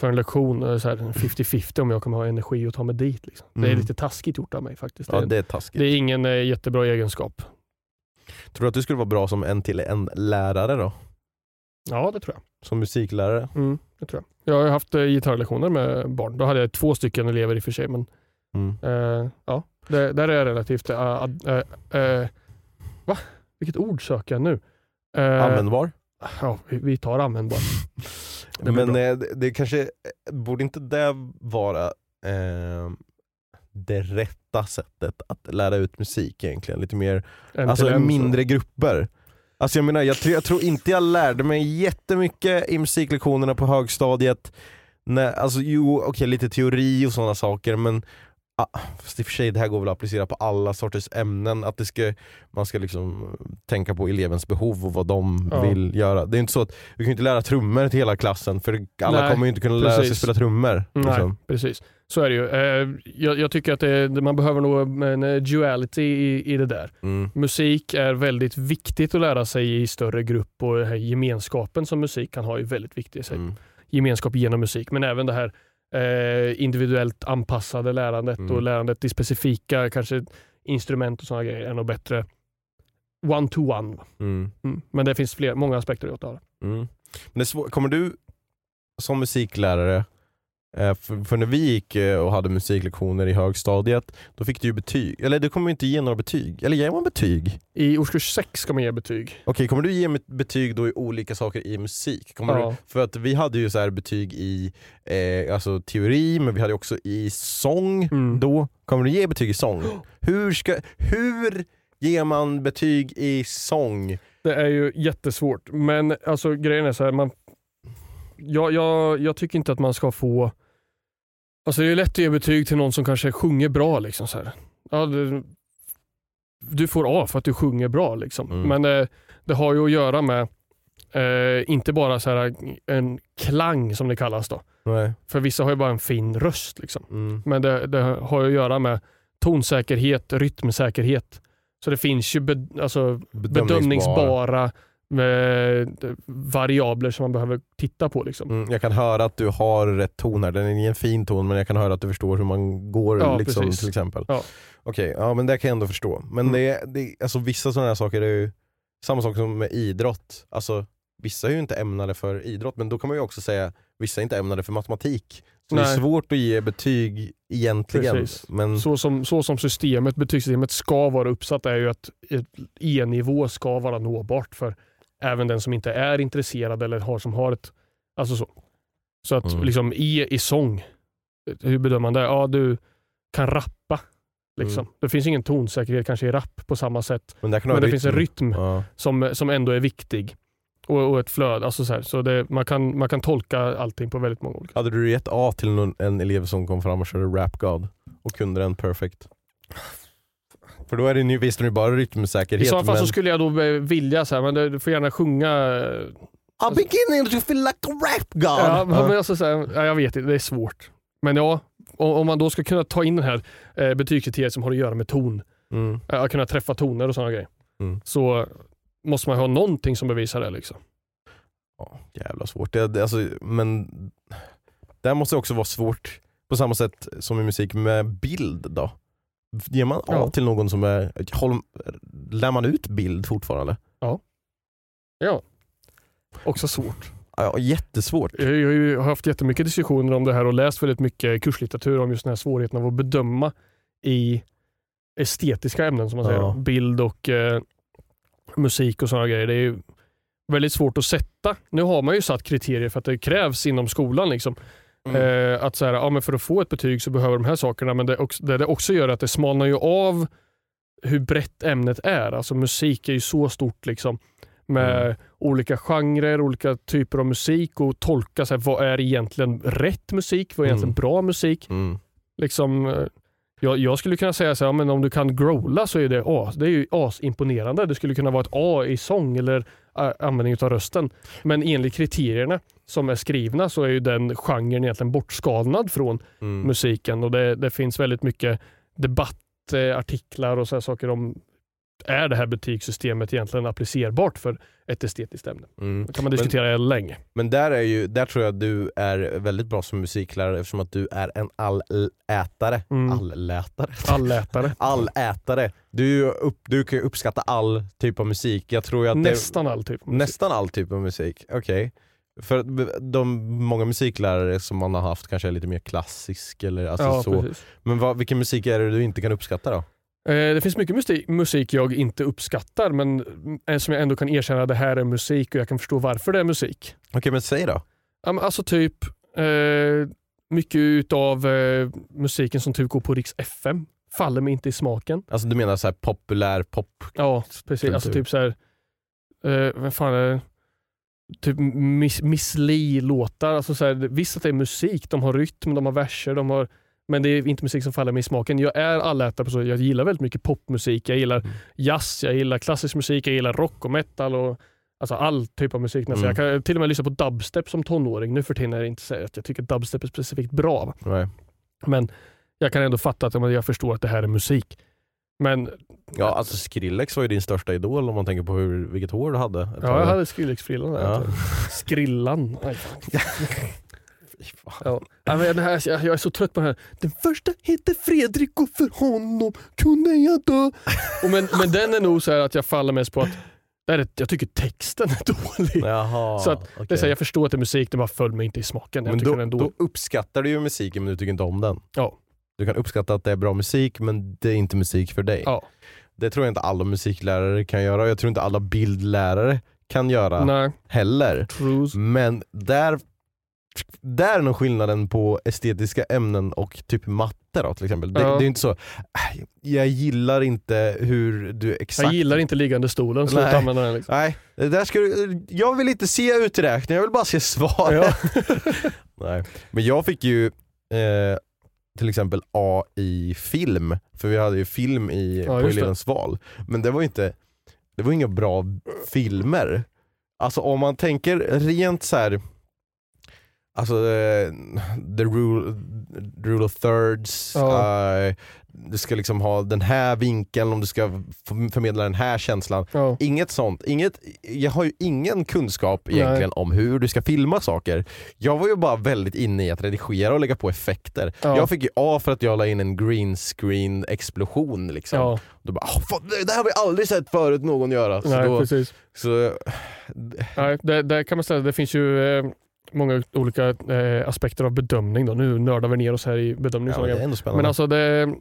Speaker 1: för en lektion, eh, så här, 50-50 om jag kommer ha energi att ta mig dit. Liksom. Det är
Speaker 2: Mm.
Speaker 1: lite taskigt gjort av mig faktiskt.
Speaker 2: Ja
Speaker 1: det,
Speaker 2: är taskigt.
Speaker 1: det är ingen eh, jättebra egenskap.
Speaker 2: Tror du att du skulle vara bra som en till en lärare då?
Speaker 1: Ja, det tror jag.
Speaker 2: Som musiklärare?
Speaker 1: Mm, det tror jag. Jag har haft eh, gitarrlektioner med barn. Då hade jag två stycken elever i och för sig. Men,
Speaker 2: Mm.
Speaker 1: eh, ja, det, där är jag relativt... Uh, uh, uh, va? Vilket ord söker jag nu? Uh,
Speaker 2: Användbar?
Speaker 1: Ja, vi, tar användbar. Det
Speaker 2: Men eh, det, det kanske, borde inte det vara eh, det rätta sättet att lära ut musik egentligen? Lite mer,
Speaker 1: En
Speaker 2: alltså
Speaker 1: en, så.
Speaker 2: mindre grupper. Alltså jag menar, jag, tror- jag tror inte jag lärde mig jättemycket i musiklektionerna på högstadiet. Nej, alltså jo, okej lite teori och sådana saker men ah, fast i och för sig det här går väl att applicera på alla sorters ämnen. Att det ska, man ska liksom tänka på elevens behov och vad de
Speaker 1: Ja.
Speaker 2: vill göra. Det är inte så att vi kan inte lära trummor till hela klassen för alla
Speaker 1: Nej,
Speaker 2: kommer ju inte kunna lära sig spela trummor.
Speaker 1: Nej,
Speaker 2: Liksom.
Speaker 1: precis. Så är det ju. Eh, jag, jag tycker att det, man behöver nog en eh, duality i, i det där.
Speaker 2: Mm.
Speaker 1: Musik är väldigt viktigt att lära sig i större grupp och gemenskapen som musik kan ha är väldigt viktig i sig.
Speaker 2: Mm.
Speaker 1: Gemenskap genom musik, men även det här eh, individuellt anpassade lärandet
Speaker 2: Mm.
Speaker 1: och lärandet i specifika kanske instrument och sådana grejer är nog bättre one to one.
Speaker 2: Mm.
Speaker 1: Mm. Men det finns fler, många aspekter att det.
Speaker 2: Mm. Men det svår, kommer du som musiklärare, för, för när vi gick eh, och hade musiklektioner i högstadiet, då fick du ju betyg. Eller du kommer inte ge några betyg. Eller ger man betyg?
Speaker 1: I årskurs 6 ska man ge betyg.
Speaker 2: Okej, kommer du ge betyg då i olika saker i musik? Kommer
Speaker 1: Ja.
Speaker 2: du, för att vi hade ju så här betyg i eh, alltså teori, men vi hade också i sång
Speaker 1: Mm.
Speaker 2: då. Kommer du ge betyg i sång? Hur, ska, hur ger man betyg i sång?
Speaker 1: Det är ju jättesvårt, men alltså grejen är så här, man, jag, jag, jag tycker inte att man ska få... Alltså det är lätt att ge betyg till någon som kanske sjunger bra. Liksom så här. Ja, det, du får A för att du sjunger bra. Liksom.
Speaker 2: Mm.
Speaker 1: Men det, det har ju att göra med, eh, inte bara så här, en klang som det kallas. då.
Speaker 2: Nej.
Speaker 1: För vissa har ju bara en fin röst. Liksom.
Speaker 2: Mm.
Speaker 1: Men det, det har ju att göra med tonsäkerhet, rytmsäkerhet. Så det finns ju be, alltså, bedömningsbara eh, variabler som man behöver titta på. Liksom.
Speaker 2: Mm, jag kan höra att du har rätt ton här, den är ingen fin ton men jag kan höra att du förstår hur man går
Speaker 1: Ja,
Speaker 2: liksom,
Speaker 1: precis.
Speaker 2: till exempel.
Speaker 1: Ja.
Speaker 2: Okej, ja men det kan jag ändå förstå. Men
Speaker 1: Mm.
Speaker 2: det, det, alltså, vissa sådana här saker är ju samma sak som med idrott. Alltså, vissa är ju inte ämnade för idrott men då kan man ju också säga vissa är inte ämnade för matematik. Så det är svårt att ge betyg egentligen.
Speaker 1: Precis.
Speaker 2: Men,
Speaker 1: Så, som, så som systemet, betygssystemet ska vara uppsatt är ju att E-nivå ska vara nåbart för även den som inte är intresserad eller har som har ett... Alltså så. Så att
Speaker 2: Mm.
Speaker 1: liksom E i sång, hur bedömer man det? Ja, du kan rappa. Liksom.
Speaker 2: Mm.
Speaker 1: Det finns ingen tonsäkerhet kanske i rap på samma sätt.
Speaker 2: men
Speaker 1: Men det finns en rytm
Speaker 2: Ja.
Speaker 1: som, som ändå är viktig. Och, och ett flöde. Alltså så så det, man, kan, man kan tolka allting på väldigt många olika
Speaker 2: Hade du gett A till någon, en elev som kom fram och körde Rap God och kunde den perfect? För då är det visst är det bara rytmsäkerhet
Speaker 1: I så fall
Speaker 2: men...
Speaker 1: så skulle jag då vilja, så här, men du får gärna sjunga eh,
Speaker 2: I'm beginning to feel like a rap god!
Speaker 1: Ja, men alltså, så här, ja, jag vet inte, det är svårt. Men ja, om, man då ska kunna ta in den här eh, betygskriteriet som har att göra med ton,
Speaker 2: Mm.
Speaker 1: eh, att kunna träffa toner och sådana grejer,
Speaker 2: Mm.
Speaker 1: så måste man ha någonting som bevisar det. Liksom.
Speaker 2: Ja, jävla svårt. Det, det, alltså, men det här måste också vara svårt på samma sätt som i musik med bild då. Ger man A
Speaker 1: Ja.
Speaker 2: till någon som är, håller, lär man ut bild fortfarande?
Speaker 1: Ja, också svårt.
Speaker 2: Ja, jättesvårt.
Speaker 1: Jag har ju haft jättemycket diskussioner om det här och läst väldigt mycket kurslitteratur om just den här svårigheten av att bedöma i estetiska ämnen som man säger.
Speaker 2: Ja.
Speaker 1: Bild och eh, musik och sådana grejer. Det är väldigt svårt att sätta. Nu har man ju satt kriterier för att det krävs inom skolan. Liksom.
Speaker 2: Mm.
Speaker 1: Eh, att så här, ja, men för att få ett betyg så behöver de här sakerna, men det, också, det det också gör att det smalnar ju av hur brett ämnet är. Alltså musik är ju så stort liksom med
Speaker 2: Mm.
Speaker 1: olika genrer, olika typer av musik och tolka så här, vad är egentligen rätt musik, vad är egentligen
Speaker 2: Mm.
Speaker 1: bra musik.
Speaker 2: Mm.
Speaker 1: Liksom, eh, jag, jag skulle kunna säga så här, men om du kan growla så är det as. Det är ju asimponerande. Det skulle kunna vara ett A i sång eller äh, användning av rösten. Men enligt kriterierna som är skrivna så är ju den genren egentligen bortskalnad från
Speaker 2: Mm.
Speaker 1: musiken och det, det finns väldigt mycket debattartiklar och så saker om är det här betygssystemet egentligen applicerbart för ett estetiskt ämne?
Speaker 2: Mm.
Speaker 1: Det kan man diskutera länge.
Speaker 2: Men där, är ju, där tror jag du är väldigt bra som musiklärare eftersom att du är en allätare.
Speaker 1: Mm.
Speaker 2: Allätare?
Speaker 1: Allätare.
Speaker 2: Allätare. Du, upp, du kan ju uppskatta all typ av musik. Jag tror att
Speaker 1: Nästan all typ. av
Speaker 2: det,
Speaker 1: musik.
Speaker 2: nästan all typ av musik. Okej. För de många musiklärare som man har haft kanske är lite mer klassisk eller alltså
Speaker 1: ja,
Speaker 2: så.
Speaker 1: precis.
Speaker 2: Men vad, vilken musik är det du inte kan uppskatta då?
Speaker 1: Eh, Det finns mycket musik, musik jag inte uppskattar men eh, som jag ändå kan erkänna att det här är musik och jag kan förstå varför det är musik.
Speaker 2: Okej men säg då.
Speaker 1: Alltså typ eh, mycket utav eh, musiken som typ går på Riks FM faller mig inte i smaken.
Speaker 2: Alltså du menar så här populär pop?
Speaker 1: Ja, precis. Alltså
Speaker 2: Kultur.
Speaker 1: typ så här, eh, vad fan är det? Typ Miss, Miss Li-låtar. Alltså så här, visst att det är musik, de har rytm, de har verser, de har men det är inte musik som faller mig i smaken. Jag är allätare på så jag gillar väldigt mycket popmusik. Jag gillar jazz, jag gillar klassisk musik, jag gillar rock och metal och alltså all typ av musik. nästan.
Speaker 2: Mm.
Speaker 1: Jag kan till och med lyssna på dubstep som tonåring. Nu för tiden är det inte så att jag tycker dubstep är specifikt bra.
Speaker 2: Nej.
Speaker 1: Men jag kan ändå fatta att jag förstår att det här är musik. Men
Speaker 2: Ja alltså Skrillex var ju din största idol om man tänker på hur, vilket hår du hade.
Speaker 1: Ja,
Speaker 2: tag.
Speaker 1: jag hade Skrillex-frillan där.
Speaker 2: Ja.
Speaker 1: Skrillan. Ja. Ja, men här, jag, jag är så trött på det här. Den första heter Fredrik och för honom kunde jag dö. Och men, men den är nog så här att jag faller mest på att det är, jag tycker texten är dålig.
Speaker 2: Jaha,
Speaker 1: Så att Det är så här, jag förstår att det är musik, det bara föll mig inte i smaken.
Speaker 2: Men då, då uppskattar du ju musiken men du tycker inte om den.
Speaker 1: Ja.
Speaker 2: Du kan uppskatta att det är bra musik men det är inte musik för dig.
Speaker 1: Ja.
Speaker 2: Det tror jag inte alla musiklärare kan göra och jag tror inte alla bildlärare kan göra
Speaker 1: Nej,
Speaker 2: heller.
Speaker 1: trues.
Speaker 2: Men där, där är nog skillnaden på estetiska ämnen och typ matte då till exempel. Det,
Speaker 1: Ja.
Speaker 2: det är inte så, "Äh, jag gillar inte hur du exakt...
Speaker 1: Jag gillar inte liggande stolen, sluta
Speaker 2: Nej.
Speaker 1: använda den. Liksom.
Speaker 2: Nej, det där ska du, jag vill inte se uträkningen, jag vill bara se svaret. Nej. Men jag fick ju eh, till exempel A i film, för vi hade ju film i,
Speaker 1: Ja,
Speaker 2: på elevens val. Men det var inte, det var inga bra filmer. Alltså om man tänker rent så här. Alltså eh, the rule, rule of thirds,
Speaker 1: Ja.
Speaker 2: eh, du ska liksom ha den här vinkeln om du ska förmedla den här känslan.
Speaker 1: Ja.
Speaker 2: Inget sånt. Inget, jag har ju ingen kunskap egentligen om hur du ska filma saker. Jag var ju bara väldigt inne i att redigera och lägga på effekter.
Speaker 1: Ja.
Speaker 2: Jag fick ju A för att jag la in en green screen explosion. Liksom.
Speaker 1: Ja.
Speaker 2: Då bara, "Åh, fan, det här har vi aldrig sett förut någon göra. Så
Speaker 1: Nej,
Speaker 2: då,
Speaker 1: precis.
Speaker 2: så,
Speaker 1: Nej, det, det kan man säga, det finns ju eh, många olika eh, aspekter av bedömning. Då. Nu nördar vi ner oss här i bedömning.
Speaker 2: ja, men det
Speaker 1: sådana
Speaker 2: är ändå spännande.
Speaker 1: Men alltså det,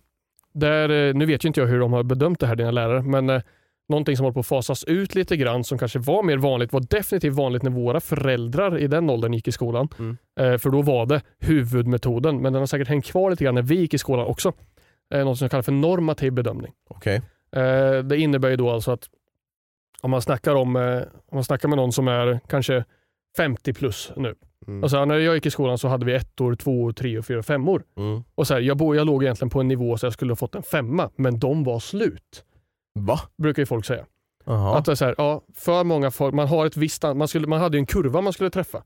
Speaker 1: där, eh, nu vet ju inte jag hur de har bedömt det här, dina lärare, men eh, någonting som håller på att fasas ut lite grann som kanske var mer vanligt, var definitivt vanligt när våra föräldrar i den åldern gick i skolan.
Speaker 2: Mm.
Speaker 1: Eh, för då var det huvudmetoden, men den har säkert hängt kvar lite grann när vi gick i skolan också. Eh, något som jag kallar för normativ bedömning.
Speaker 2: Okej.
Speaker 1: Eh, det innebär ju då alltså att om man snackar, om, eh, om man snackar med någon som är kanske 50 plus nu.
Speaker 2: Mm.
Speaker 1: Alltså, när jag gick i skolan så hade vi ettor, tvåor, treor, fyra, femmor.
Speaker 2: Mm.
Speaker 1: Och så här, jag, bo, jag låg egentligen på en nivå så jag skulle ha fått en femma, men de var slut.
Speaker 2: Va?
Speaker 1: Brukar ju folk säga. Att det är så här, ja, för många folk, man har ett visst, an- man, skulle, man hade ju en kurva man skulle träffa.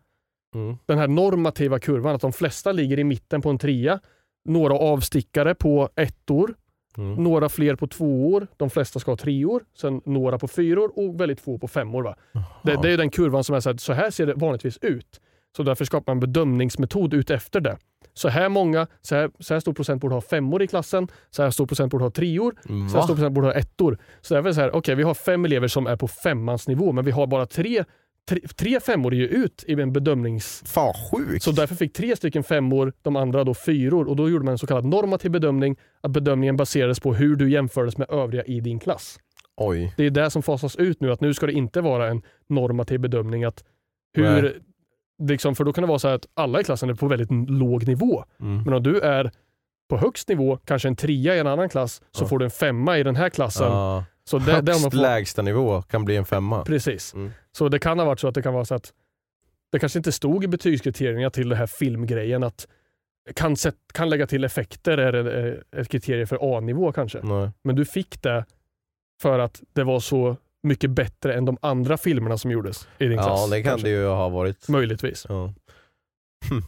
Speaker 2: Mm.
Speaker 1: Den här normativa kurvan, att de flesta ligger i mitten på en trea. Några avstickare på ettor,
Speaker 2: Mm.
Speaker 1: några fler på tvåor, de flesta ska ha treor, sen några på fyror och väldigt få på femmor. Va? Det, det är den kurvan som är så här, så här ser det vanligtvis ut. Så därför skapar man en bedömningsmetod ut efter det. Så här många, så här, så här stor procent borde ha femmor i klassen, så här stor procent borde ha treor, så här
Speaker 2: Va?
Speaker 1: stor procent borde ha ettor. Så därför är det så här, okej vi har fem elever som är på femmans nivå, men vi har bara tre tre, tre femmor är ju ut i en bedömnings...
Speaker 2: Fan sjukt.
Speaker 1: Så därför fick tre stycken femmor, de andra då fyror och då gjorde man en så kallad normativ bedömning. Att bedömningen baserades på hur du jämfördes med övriga i din klass.
Speaker 2: Oj.
Speaker 1: Det är det som fasas ut nu, att nu ska det inte vara en normativ bedömning. att
Speaker 2: Nej.
Speaker 1: Liksom, För då kan det vara så här att alla i klassen är på väldigt låg nivå.
Speaker 2: Mm.
Speaker 1: Men om du är på högst nivå, kanske en trea i en annan klass, så
Speaker 2: Ja.
Speaker 1: får du en femma i den här klassen.
Speaker 2: Ja.
Speaker 1: Så det, har man
Speaker 2: Högst
Speaker 1: får,
Speaker 2: lägsta nivå kan bli en femma.
Speaker 1: Precis.
Speaker 2: Mm.
Speaker 1: Så det kan ha varit så att det kan vara så att det kanske inte stod i betygskriterierna till den här filmgrejen att kan, sätt, kan lägga till effekter är ett kriterie för A-nivå kanske.
Speaker 2: Nej.
Speaker 1: Men du fick det för att det var så mycket bättre än de andra filmerna som gjordes i din klass.
Speaker 2: Ja det kan
Speaker 1: kanske.
Speaker 2: det ju ha varit.
Speaker 1: Möjligtvis.
Speaker 2: Ja, hm.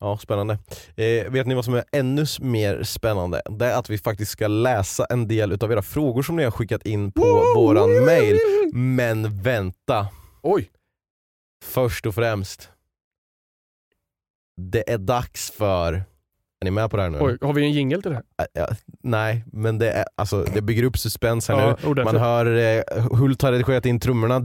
Speaker 2: ja spännande. Eh, vet ni vad som är ännu mer spännande? Det är att vi faktiskt ska läsa en del utav era frågor som ni har skickat in på våran mail. Men vänta,
Speaker 1: Oj!
Speaker 2: först och främst. Det är dags för, är ni med på det här nu?
Speaker 1: Oj, har vi en jingel till det här?
Speaker 2: Ja, nej, men det, är, alltså, det bygger upp suspens här nu.
Speaker 1: Ja, ordentligt.
Speaker 2: Man hör eh, Hult har redigerat in trummorna.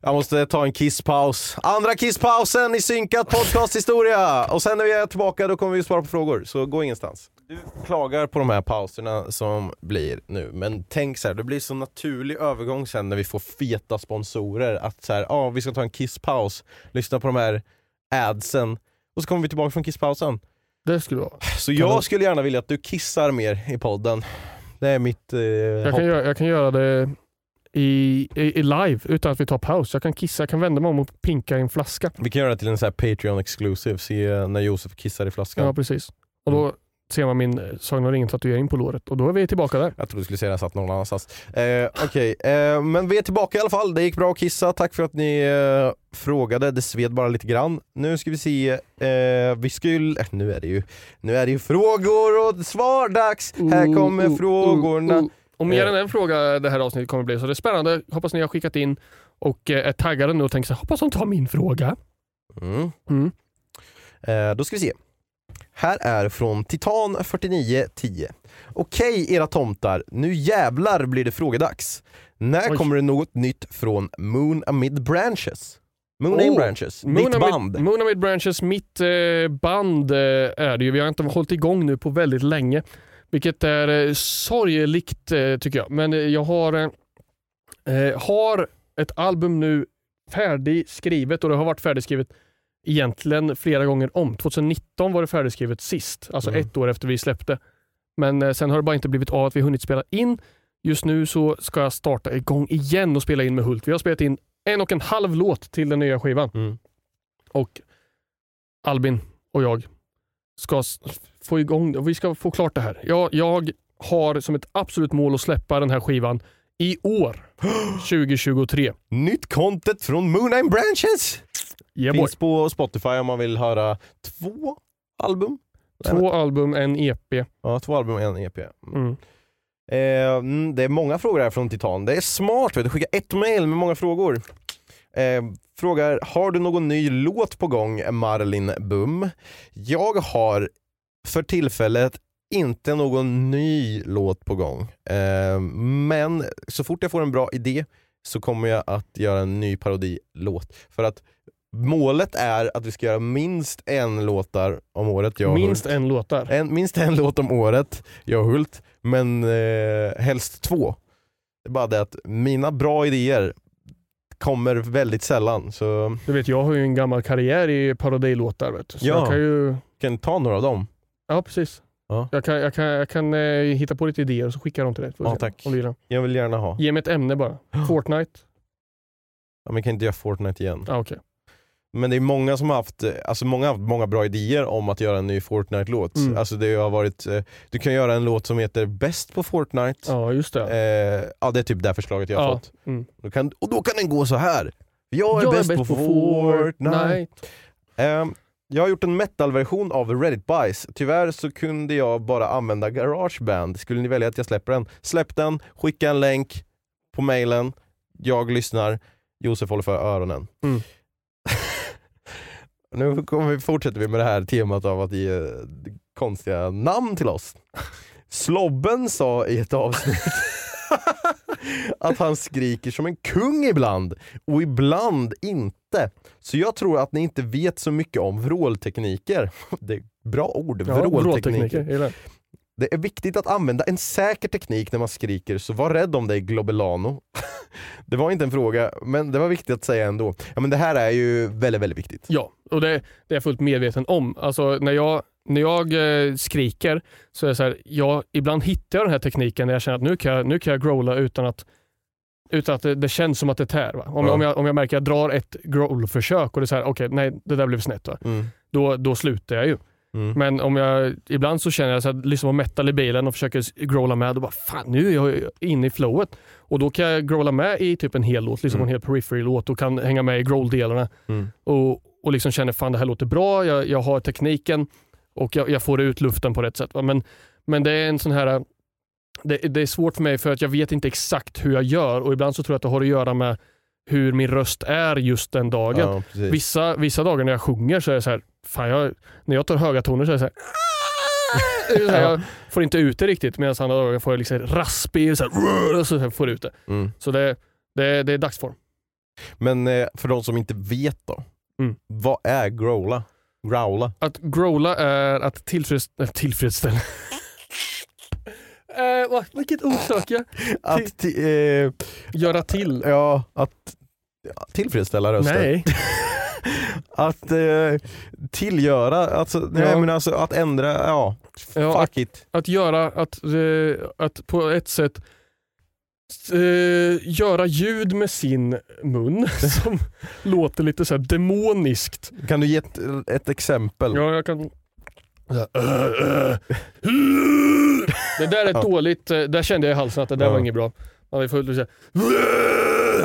Speaker 2: Jag måste ta en kisspaus. Andra kisspausen i synkat podcasthistoria. Och sen när vi är tillbaka då kommer vi svara på frågor, så gå ingenstans. Du klagar på de här pauserna som blir nu, men tänk så här, det blir så naturlig övergång sen när vi får feta sponsorer att så här, ah, vi ska ta en kisspaus, lyssna på de här adsen och så kommer vi tillbaka från kisspausen.
Speaker 1: Det skulle vara.
Speaker 2: Så
Speaker 1: Kan
Speaker 2: jag
Speaker 1: du-
Speaker 2: skulle gärna vilja att du kissar mer i podden. Det är mitt eh,
Speaker 1: Jag kan, göra, jag kan göra det i, i, i live utan att vi tar paus. Jag kan kissa, jag kan vända mig om och pinka i en flaska.
Speaker 2: Vi kan göra det till en här Patreon exclusive, se när Josef kissar i flaskan.
Speaker 1: Ja, precis. Och då ser man min eh, Sagan om ringen-tatuering på låret och då är vi tillbaka där.
Speaker 2: Jag trodde du skulle säga att jag satt någon annanstans. Eh, Okej, eh, men vi är tillbaka i alla fall. Det gick bra att kissa. Tack för att ni eh, frågade. Det sved bara lite grann. Nu ska vi se. Eh, vi ju, eh, nu, är det ju, nu är det ju frågor och svar-dags. Här kommer
Speaker 1: oh,
Speaker 2: frågorna.
Speaker 1: oh. Och mer
Speaker 2: Eh.
Speaker 1: än en fråga det här avsnittet kommer bli. Så det är spännande. Hoppas ni har skickat in och är taggade nu och tänker så här, hoppas de tar min fråga.
Speaker 2: Mm.
Speaker 1: Mm.
Speaker 2: Eh, då ska vi se. Här är från Titan4910. Okej era tomtar, nu jävlar blir det frågedags. När
Speaker 1: Oj.
Speaker 2: kommer det något nytt från Moon Amid Branches? Moon
Speaker 1: Oh,
Speaker 2: Amid Branches, mitt
Speaker 1: Moon
Speaker 2: band.
Speaker 1: Amid, Moon Amid Branches, mitt eh, band eh, är det ju. Vi har inte hållit igång nu på väldigt länge. Vilket är eh, sorgligt eh, tycker jag. Men eh, jag har, eh, eh, har ett album nu färdigskrivet och det har varit färdigskrivet egentligen flera gånger om. 2019 var det färdigskrivet sist, alltså
Speaker 2: Mm.
Speaker 1: ett år efter vi släppte. Men eh, sen har det bara inte blivit av att vi hunnit spela in. Just nu så ska jag starta igång igen och spela in med Hult. Vi har spelat in en och en halv låt till den nya skivan.
Speaker 2: Mm.
Speaker 1: Och Albin och jag ska få igång vi ska få klart det här. Jag, jag har som ett absolut mål att släppa den här skivan i år. 2023.
Speaker 2: Nytt content från Moon Amid Branches!
Speaker 1: Yeah, boy.
Speaker 2: Finns på Spotify om man vill höra två album.
Speaker 1: Två album, en EP.
Speaker 2: Ja, två album och en EP.
Speaker 1: Mm.
Speaker 2: Eh, det är många frågor här från Titan. Det är smart, vet du. skicka ett mail med många frågor. Eh, frågar, har du någon ny låt på gång Marlin Bum? Jag har för tillfället inte någon ny låt på gång. Eh, men så fort jag får en bra idé så kommer jag att göra en ny parodilåt. För att målet är att vi ska göra minst en låtar om året. Jag och
Speaker 1: Minst
Speaker 2: Hult.
Speaker 1: en låt där.
Speaker 2: En, minst en låt om året, jag och Hult, men eh, helst två. Det är bara det att mina bra idéer kommer väldigt sällan, så
Speaker 1: Du vet, jag har ju en gammal karriär i parodilåtar. Vet du. Så
Speaker 2: Ja.
Speaker 1: jag kan ju...
Speaker 2: kan ta några av dem?
Speaker 1: Ja, precis.
Speaker 2: Ja.
Speaker 1: Jag kan, jag kan, jag kan eh, hitta på lite idéer och så skickar jag dem till dig.
Speaker 2: Ja, tack. Jag vill gärna ha.
Speaker 1: Ge mig ett ämne bara. Fortnite?
Speaker 2: Ja, men kan inte göra Fortnite igen.
Speaker 1: Ja, okej.
Speaker 2: Men det är många som har haft, eh, alltså många haft många bra idéer om att göra en ny Fortnite-låt.
Speaker 1: Mm.
Speaker 2: Alltså det har varit, eh, du kan göra en låt som heter Bäst på Fortnite.
Speaker 1: Ja, just det.
Speaker 2: Eh, ja det är typ det förslaget jag har
Speaker 1: Ja.
Speaker 2: fått.
Speaker 1: Mm.
Speaker 2: Då kan, och då kan den gå så här. Jag är, bäst, på, Fortnite. Ehm, jag har gjort en metal-version av Reddit Buys. Tyvärr så kunde jag bara använda Garageband. Skulle ni välja att jag släpper den? Släpp den, skicka en länk på mailen. Jag lyssnar, Josef håller för öronen.
Speaker 1: Mm.
Speaker 2: Nu kommer vi, fortsätter vi med det här temat av att ge eh, konstiga namn till oss. Slobben sa i ett avsnitt att han skriker som en kung ibland, och ibland inte. Så jag tror att ni inte vet så mycket om vråltekniker. Det är bra ord,
Speaker 1: Ja,
Speaker 2: vråltekniker.
Speaker 1: vråltekniker, det.
Speaker 2: Är viktigt att använda en säker teknik när man skriker, så var rädd om dig Globelano. det var inte en fråga, men det var viktigt att säga ändå. Ja, men det här är ju väldigt, väldigt viktigt.
Speaker 1: Ja, och det, det är jag fullt medveten om. Alltså, när jag, när jag eh, skriker så är det så här, jag, ibland hittar jag den här tekniken när jag känner att nu kan jag, nu kan jag growla utan att, utan att det, det känns som att det tär. Va? Om,
Speaker 2: Ja.
Speaker 1: om, jag, om jag märker att jag drar ett growl-försök och det är så här, okej, nej det där blev snett.
Speaker 2: Mm.
Speaker 1: Då, då slutar jag ju.
Speaker 2: Mm.
Speaker 1: Men om jag, ibland så känner jag så här, liksom på metal i bilen och försöker growla med, då bara fan nu är jag inne i flowet. Och då kan jag growla med i typ en hel låt, liksom en hel periphery-låt och kan hänga med i growl-delarna.
Speaker 2: Mm.
Speaker 1: Och, och liksom känner fan det här låter bra, jag, jag har tekniken och jag, jag får ut luften på rätt sätt. Va? Men, men det är en sån här det, det är svårt för mig för att jag vet inte exakt hur jag gör och ibland så tror jag att det har att göra med hur min röst är just den dagen.
Speaker 2: Ja.
Speaker 1: Vissa, vissa dagar när jag sjunger så är det så här, fan jag, när jag tar höga toner så är det så här, här, jag får inte ut det riktigt medan andra dagar får jag liksom raspig så här, och så får jag ut det.
Speaker 2: Mm.
Speaker 1: Så det, det, det är dagsform.
Speaker 2: Men eh, för de som inte vet då,
Speaker 1: Mm.
Speaker 2: vad är growla? Growla?
Speaker 1: Att growla är att tillfreds, äh, tillfredsställa. eh, vilket ord söker jag?
Speaker 2: Att, eh,
Speaker 1: Göra till.
Speaker 2: ja, att tillfredsställa rösten.
Speaker 1: Nej.
Speaker 2: Att eh, tillgöra, alltså, nej,
Speaker 1: Ja.
Speaker 2: men alltså att ändra, ja,
Speaker 1: Ja,
Speaker 2: fuck it.
Speaker 1: Att göra, att, eh, att på ett sätt eh, göra ljud med sin mun som låter lite så här demoniskt.
Speaker 2: Kan du ge ett, ett exempel?
Speaker 1: Ja, jag kan... Det där är
Speaker 2: Ja.
Speaker 1: dåligt, eh, där kände jag i halsen att det där
Speaker 2: Ja.
Speaker 1: var inget bra. Ja, vi får säga.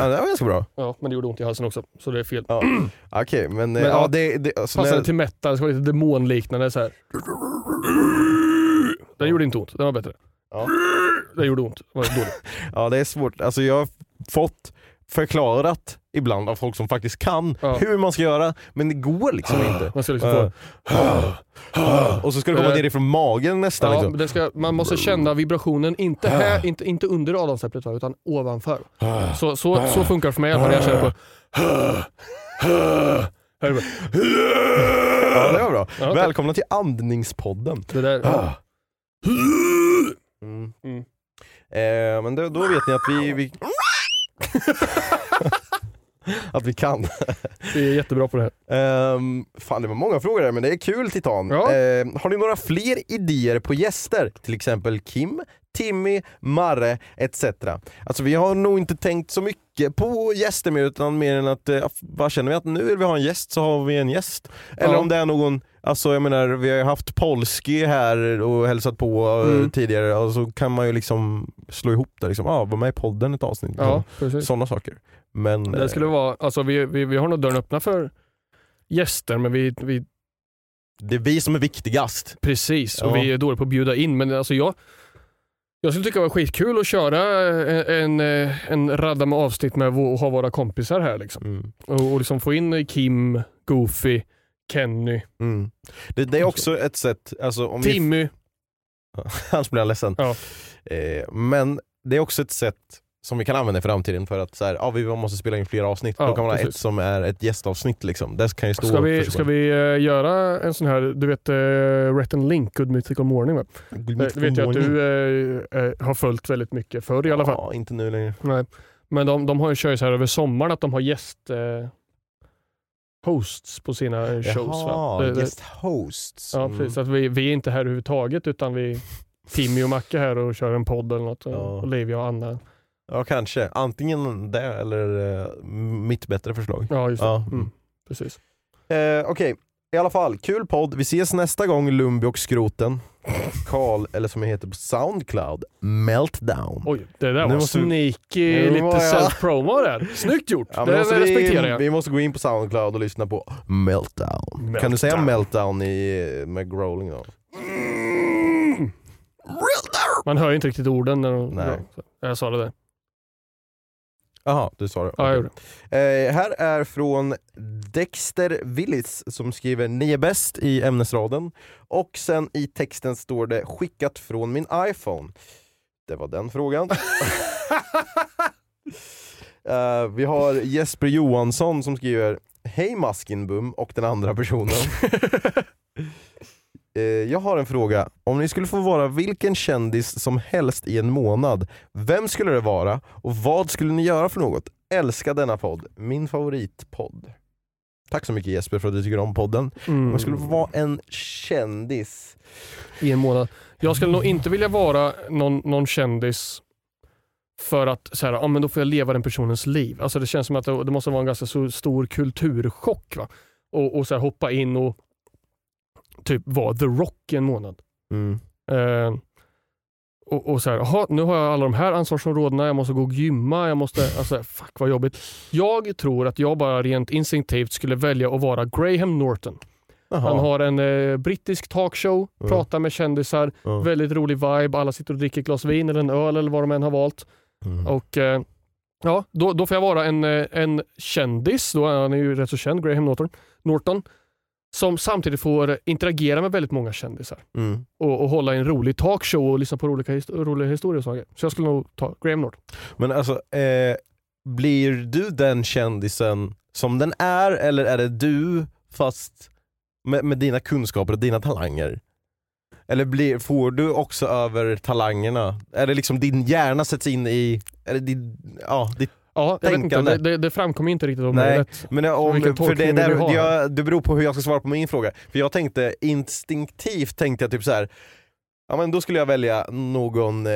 Speaker 2: Ja, det var ganska bra.
Speaker 1: Ja, men det gjorde ont i halsen också, så det är fel.
Speaker 2: Ja. Okej, men, eh,
Speaker 1: Men,
Speaker 2: ja,
Speaker 1: ja,
Speaker 2: det, det, alltså,
Speaker 1: Passade
Speaker 2: när,
Speaker 1: till metal, det ska vara lite demonliknande så här. Den gjorde inte ont, den var bättre.
Speaker 2: Ja.
Speaker 1: Den gjorde ont, den var dålig.
Speaker 2: ja, det är svårt. Alltså, jag har fått förklarat ibland av folk som faktiskt kan
Speaker 1: Ja.
Speaker 2: hur man ska göra, men det går liksom inte.
Speaker 1: Man ska liksom få...
Speaker 2: Eh, Och så ska det komma
Speaker 1: Eh,
Speaker 2: ner ifrån magen nästan.
Speaker 1: Ja,
Speaker 2: liksom.
Speaker 1: ska, man måste känna vibrationen, inte, här, inte, inte under adamsäpplet utan ovanför. Så, så, så funkar det för mig i alla fall jag känner på...
Speaker 2: Ja, det var bra.
Speaker 1: Ja, okej.
Speaker 2: Välkomna till andningspodden.
Speaker 1: Det där,
Speaker 2: Mm.
Speaker 1: Mm.
Speaker 2: Eh, men då, då vet ni att vi... vi... att vi kan.
Speaker 1: vi är jättebra på det här.
Speaker 2: Ehm, fan det var många frågor där men det är kul Titan.
Speaker 1: Ja.
Speaker 2: Ehm, har ni några fler idéer på gäster? Till exempel Kim, Timmy, Marre etc. Alltså vi har nog inte tänkt så mycket på gäster mer utan mer än att, eh, vad känner vi att nu vill vi ha en gäst så har vi en gäst. Eller
Speaker 1: Ja.
Speaker 2: om det är någon, alltså jag menar vi har ju haft Polski här och hälsat på eh,
Speaker 1: Mm.
Speaker 2: tidigare och så kan man ju liksom slå ihop det liksom, ah, var med i podden ett avsnitt.
Speaker 1: Ja.
Speaker 2: Sådana saker. Men,
Speaker 1: Det skulle
Speaker 2: eh,
Speaker 1: vara, alltså vi, vi, vi har nog dörren öppna för gäster, men vi, vi
Speaker 2: det är vi som är viktigast.
Speaker 1: precis, och
Speaker 2: Ja.
Speaker 1: vi är dåliga på att bjuda in. Men alltså jag, jag skulle tycka det var skitkul att köra en, en, en radda med avsnitt med och ha våra kompisar här. Liksom.
Speaker 2: Mm.
Speaker 1: Och, och liksom få in Kim, Goofy, Kenny,
Speaker 2: Mm. Det, det är också ett sätt, alltså om vi,
Speaker 1: Timmy.
Speaker 2: annars blir jag ledsen.
Speaker 1: Ja.
Speaker 2: Eh, men det är också ett sätt som vi kan använda i framtiden för att så här, ja, vi måste spela in fler avsnitt.
Speaker 1: Ja,
Speaker 2: Då kan man ha ett
Speaker 1: precis.
Speaker 2: som är ett gästavsnitt. Liksom. Det kan ju stå
Speaker 1: Ska vi, ska vi eh, göra en sån här, du vet uh, Rhett and Link, Good Mythical Morning va?
Speaker 2: Good Mythical
Speaker 1: vet jag att du eh, eh, har följt väldigt mycket förr i alla fall.
Speaker 2: Ja, inte nu längre.
Speaker 1: Nej. Men de, de har ju kör ju så här över sommaren att de har gäst eh, hosts på sina eh, shows.
Speaker 2: Jaha,
Speaker 1: Det-
Speaker 2: guest hosts.
Speaker 1: Ja,
Speaker 2: Mm.
Speaker 1: precis. Att vi, vi är inte här överhuvudtaget utan vi Timmy och Macke här och kör en podd eller något.
Speaker 2: Ja.
Speaker 1: Och Olivia och Anna.
Speaker 2: Ja, kanske. Antingen det eller eh, mitt bättre förslag.
Speaker 1: Ja, just det.
Speaker 2: Ja.
Speaker 1: Mm, precis.
Speaker 2: Eh, Okej, i alla fall, kul podd. Vi ses nästa gång Lumbi och Skroten. Karl, eller som jag heter på Soundcloud, Meltdown.
Speaker 1: Oj, det där
Speaker 2: Nu
Speaker 1: var
Speaker 2: måste vi-
Speaker 1: sneaky,
Speaker 2: Nu
Speaker 1: lite
Speaker 2: var jag-
Speaker 1: self-promo där. Snyggt gjort,
Speaker 2: Ja, men
Speaker 1: det,
Speaker 2: måste
Speaker 1: det respekterar
Speaker 2: vi,
Speaker 1: jag.
Speaker 2: vi måste gå in på Soundcloud och lyssna på Meltdown.
Speaker 1: Meltdown.
Speaker 2: Kan du säga Meltdown i, med growling då?
Speaker 1: Man hör ju inte riktigt orden när de...
Speaker 2: Nej.
Speaker 1: Jag sa det där.
Speaker 2: Jaha, du sa det.
Speaker 1: Ja, jag gjorde
Speaker 2: Eh, här är från Dexter Willis som skriver ni är bäst i ämnesraden och sen i texten står det skickat från min iPhone. Det var den frågan. Eh, vi har Jesper Johansson som skriver Hej Maskinbum och den andra personen. Eh, jag har en fråga. Om ni skulle få vara vilken kändis som helst i en månad, vem skulle det vara och vad skulle ni göra för något? Älskar denna podd. Min favoritpodd. Tack så mycket Jesper för att du tycker om podden. Om jag skulle få vara en kändis.
Speaker 1: i en månad. Jag skulle nog inte vilja vara någon, någon kändis för att så här, ja, men då får jag leva den personens liv. Alltså det känns som att det, det måste vara en ganska stor kulturchock. Va? Och, och så här, hoppa in och typ vara The Rock i en månad.
Speaker 2: Mm.
Speaker 1: Eh, och, och så här, aha, nu har jag alla de här ansvarsområdena, jag måste gå och gymma, jag måste, alltså fuck vad jobbigt. Jag tror att jag bara rent instinktivt skulle välja att vara Graham Norton.
Speaker 2: Jaha.
Speaker 1: Han har en eh, brittisk talkshow,
Speaker 2: Mm.
Speaker 1: pratar med kändisar,
Speaker 2: Ja.
Speaker 1: väldigt rolig vibe, alla sitter och dricker ett glas vin eller en öl eller vad de än har valt.
Speaker 2: Mm.
Speaker 1: Och eh, ja, då, då får jag vara en, eh, en kändis, då är han är ju rätt så känd, Graham Norton, Norton som samtidigt får interagera med väldigt många kändisar
Speaker 2: Mm.
Speaker 1: och, och hålla en rolig talkshow och lyssna på olika hist- roliga historier och saker. Så jag skulle nog ta Graham Norton.
Speaker 2: Men alltså, eh, blir du den kändisen som den är eller är det du fast med, med dina kunskaper och dina talanger? Eller blir, får du också över talangerna? Är det liksom din hjärna sätts in i, är det din, ja, ditt,
Speaker 1: Ja, jag vet inte, det, det, framkom inte riktigt om
Speaker 2: Nej,
Speaker 1: rätt.
Speaker 2: men om, för det,
Speaker 1: du
Speaker 2: där,
Speaker 1: ha?
Speaker 2: jag, det beror på hur jag ska svara på min fråga. För jag tänkte instinktivt tänkte jag typ så här. Ja men då skulle jag välja någon eh,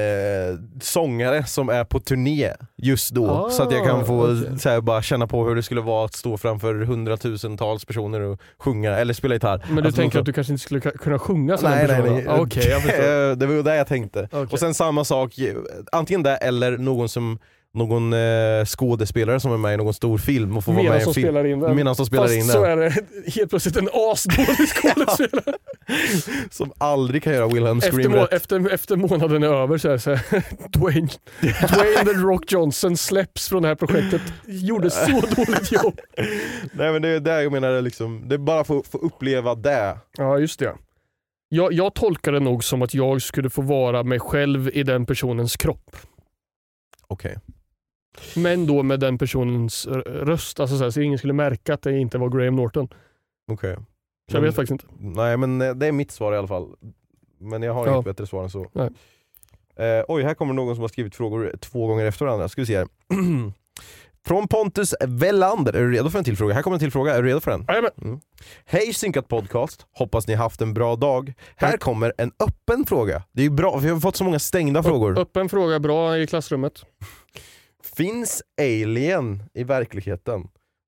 Speaker 2: sångare som är på turné just då.
Speaker 1: Ah,
Speaker 2: så att jag kan få
Speaker 1: okej.
Speaker 2: så här, bara känna på hur det skulle vara att stå framför hundratusentals personer och sjunga eller spela gitarr.
Speaker 1: Men du
Speaker 2: Alltså,
Speaker 1: tänker att du kanske inte skulle kunna sjunga som
Speaker 2: Nej,
Speaker 1: en
Speaker 2: nej,
Speaker 1: person?
Speaker 2: nej.
Speaker 1: Ah, förstår.
Speaker 2: det var det jag tänkte.
Speaker 1: Okej.
Speaker 2: Och sen samma sak, antingen det eller någon som någon eh, skådespelare som är med i någon stor film och får vara med
Speaker 1: Medan
Speaker 2: i en film.
Speaker 1: spelar in den.
Speaker 2: Medan de spelar
Speaker 1: Fast
Speaker 2: in
Speaker 1: så
Speaker 2: den.
Speaker 1: är det helt plötsligt en asdålig skådespelare.
Speaker 2: Som aldrig kan göra Wilhelm
Speaker 1: efter,
Speaker 2: Scream
Speaker 1: må-
Speaker 2: rätt.
Speaker 1: efter, efter månaden är över så är det så här, Dwayne, Dwayne The Rock Johnson släpps från det här projektet. Gjorde så dåligt jobb.
Speaker 2: Nej men det är det jag menar, det är liksom, det är bara för att få uppleva det.
Speaker 1: Ja, just det. Jag, jag tolkar det nog som att jag skulle få vara mig själv i den personens kropp.
Speaker 2: Okej.
Speaker 1: Men då med den personens röst. Alltså så, här, så ingen skulle märka att det inte var Graham Norton.
Speaker 2: Okej.
Speaker 1: Så jag vet faktiskt inte.
Speaker 2: Nej men eh, det är mitt svar i alla fall. Men jag har
Speaker 1: Ja.
Speaker 2: inget bättre svar än så.
Speaker 1: Nej.
Speaker 2: Eh, oj, här kommer någon som har skrivit frågor två gånger efter varandra. Ska vi se här. Från Pontus Wellander, är du redo för en till fråga? Här kommer en till fråga, är du redo för den?
Speaker 1: Jajamän.
Speaker 2: Mm. Hej Synkat Podcast, hoppas ni haft en bra dag. Här
Speaker 1: Tack.
Speaker 2: kommer en öppen fråga. Det är ju bra, vi har fått så många stängda frågor.
Speaker 1: Öppen fråga, bra i klassrummet.
Speaker 2: Finns alien i verkligheten?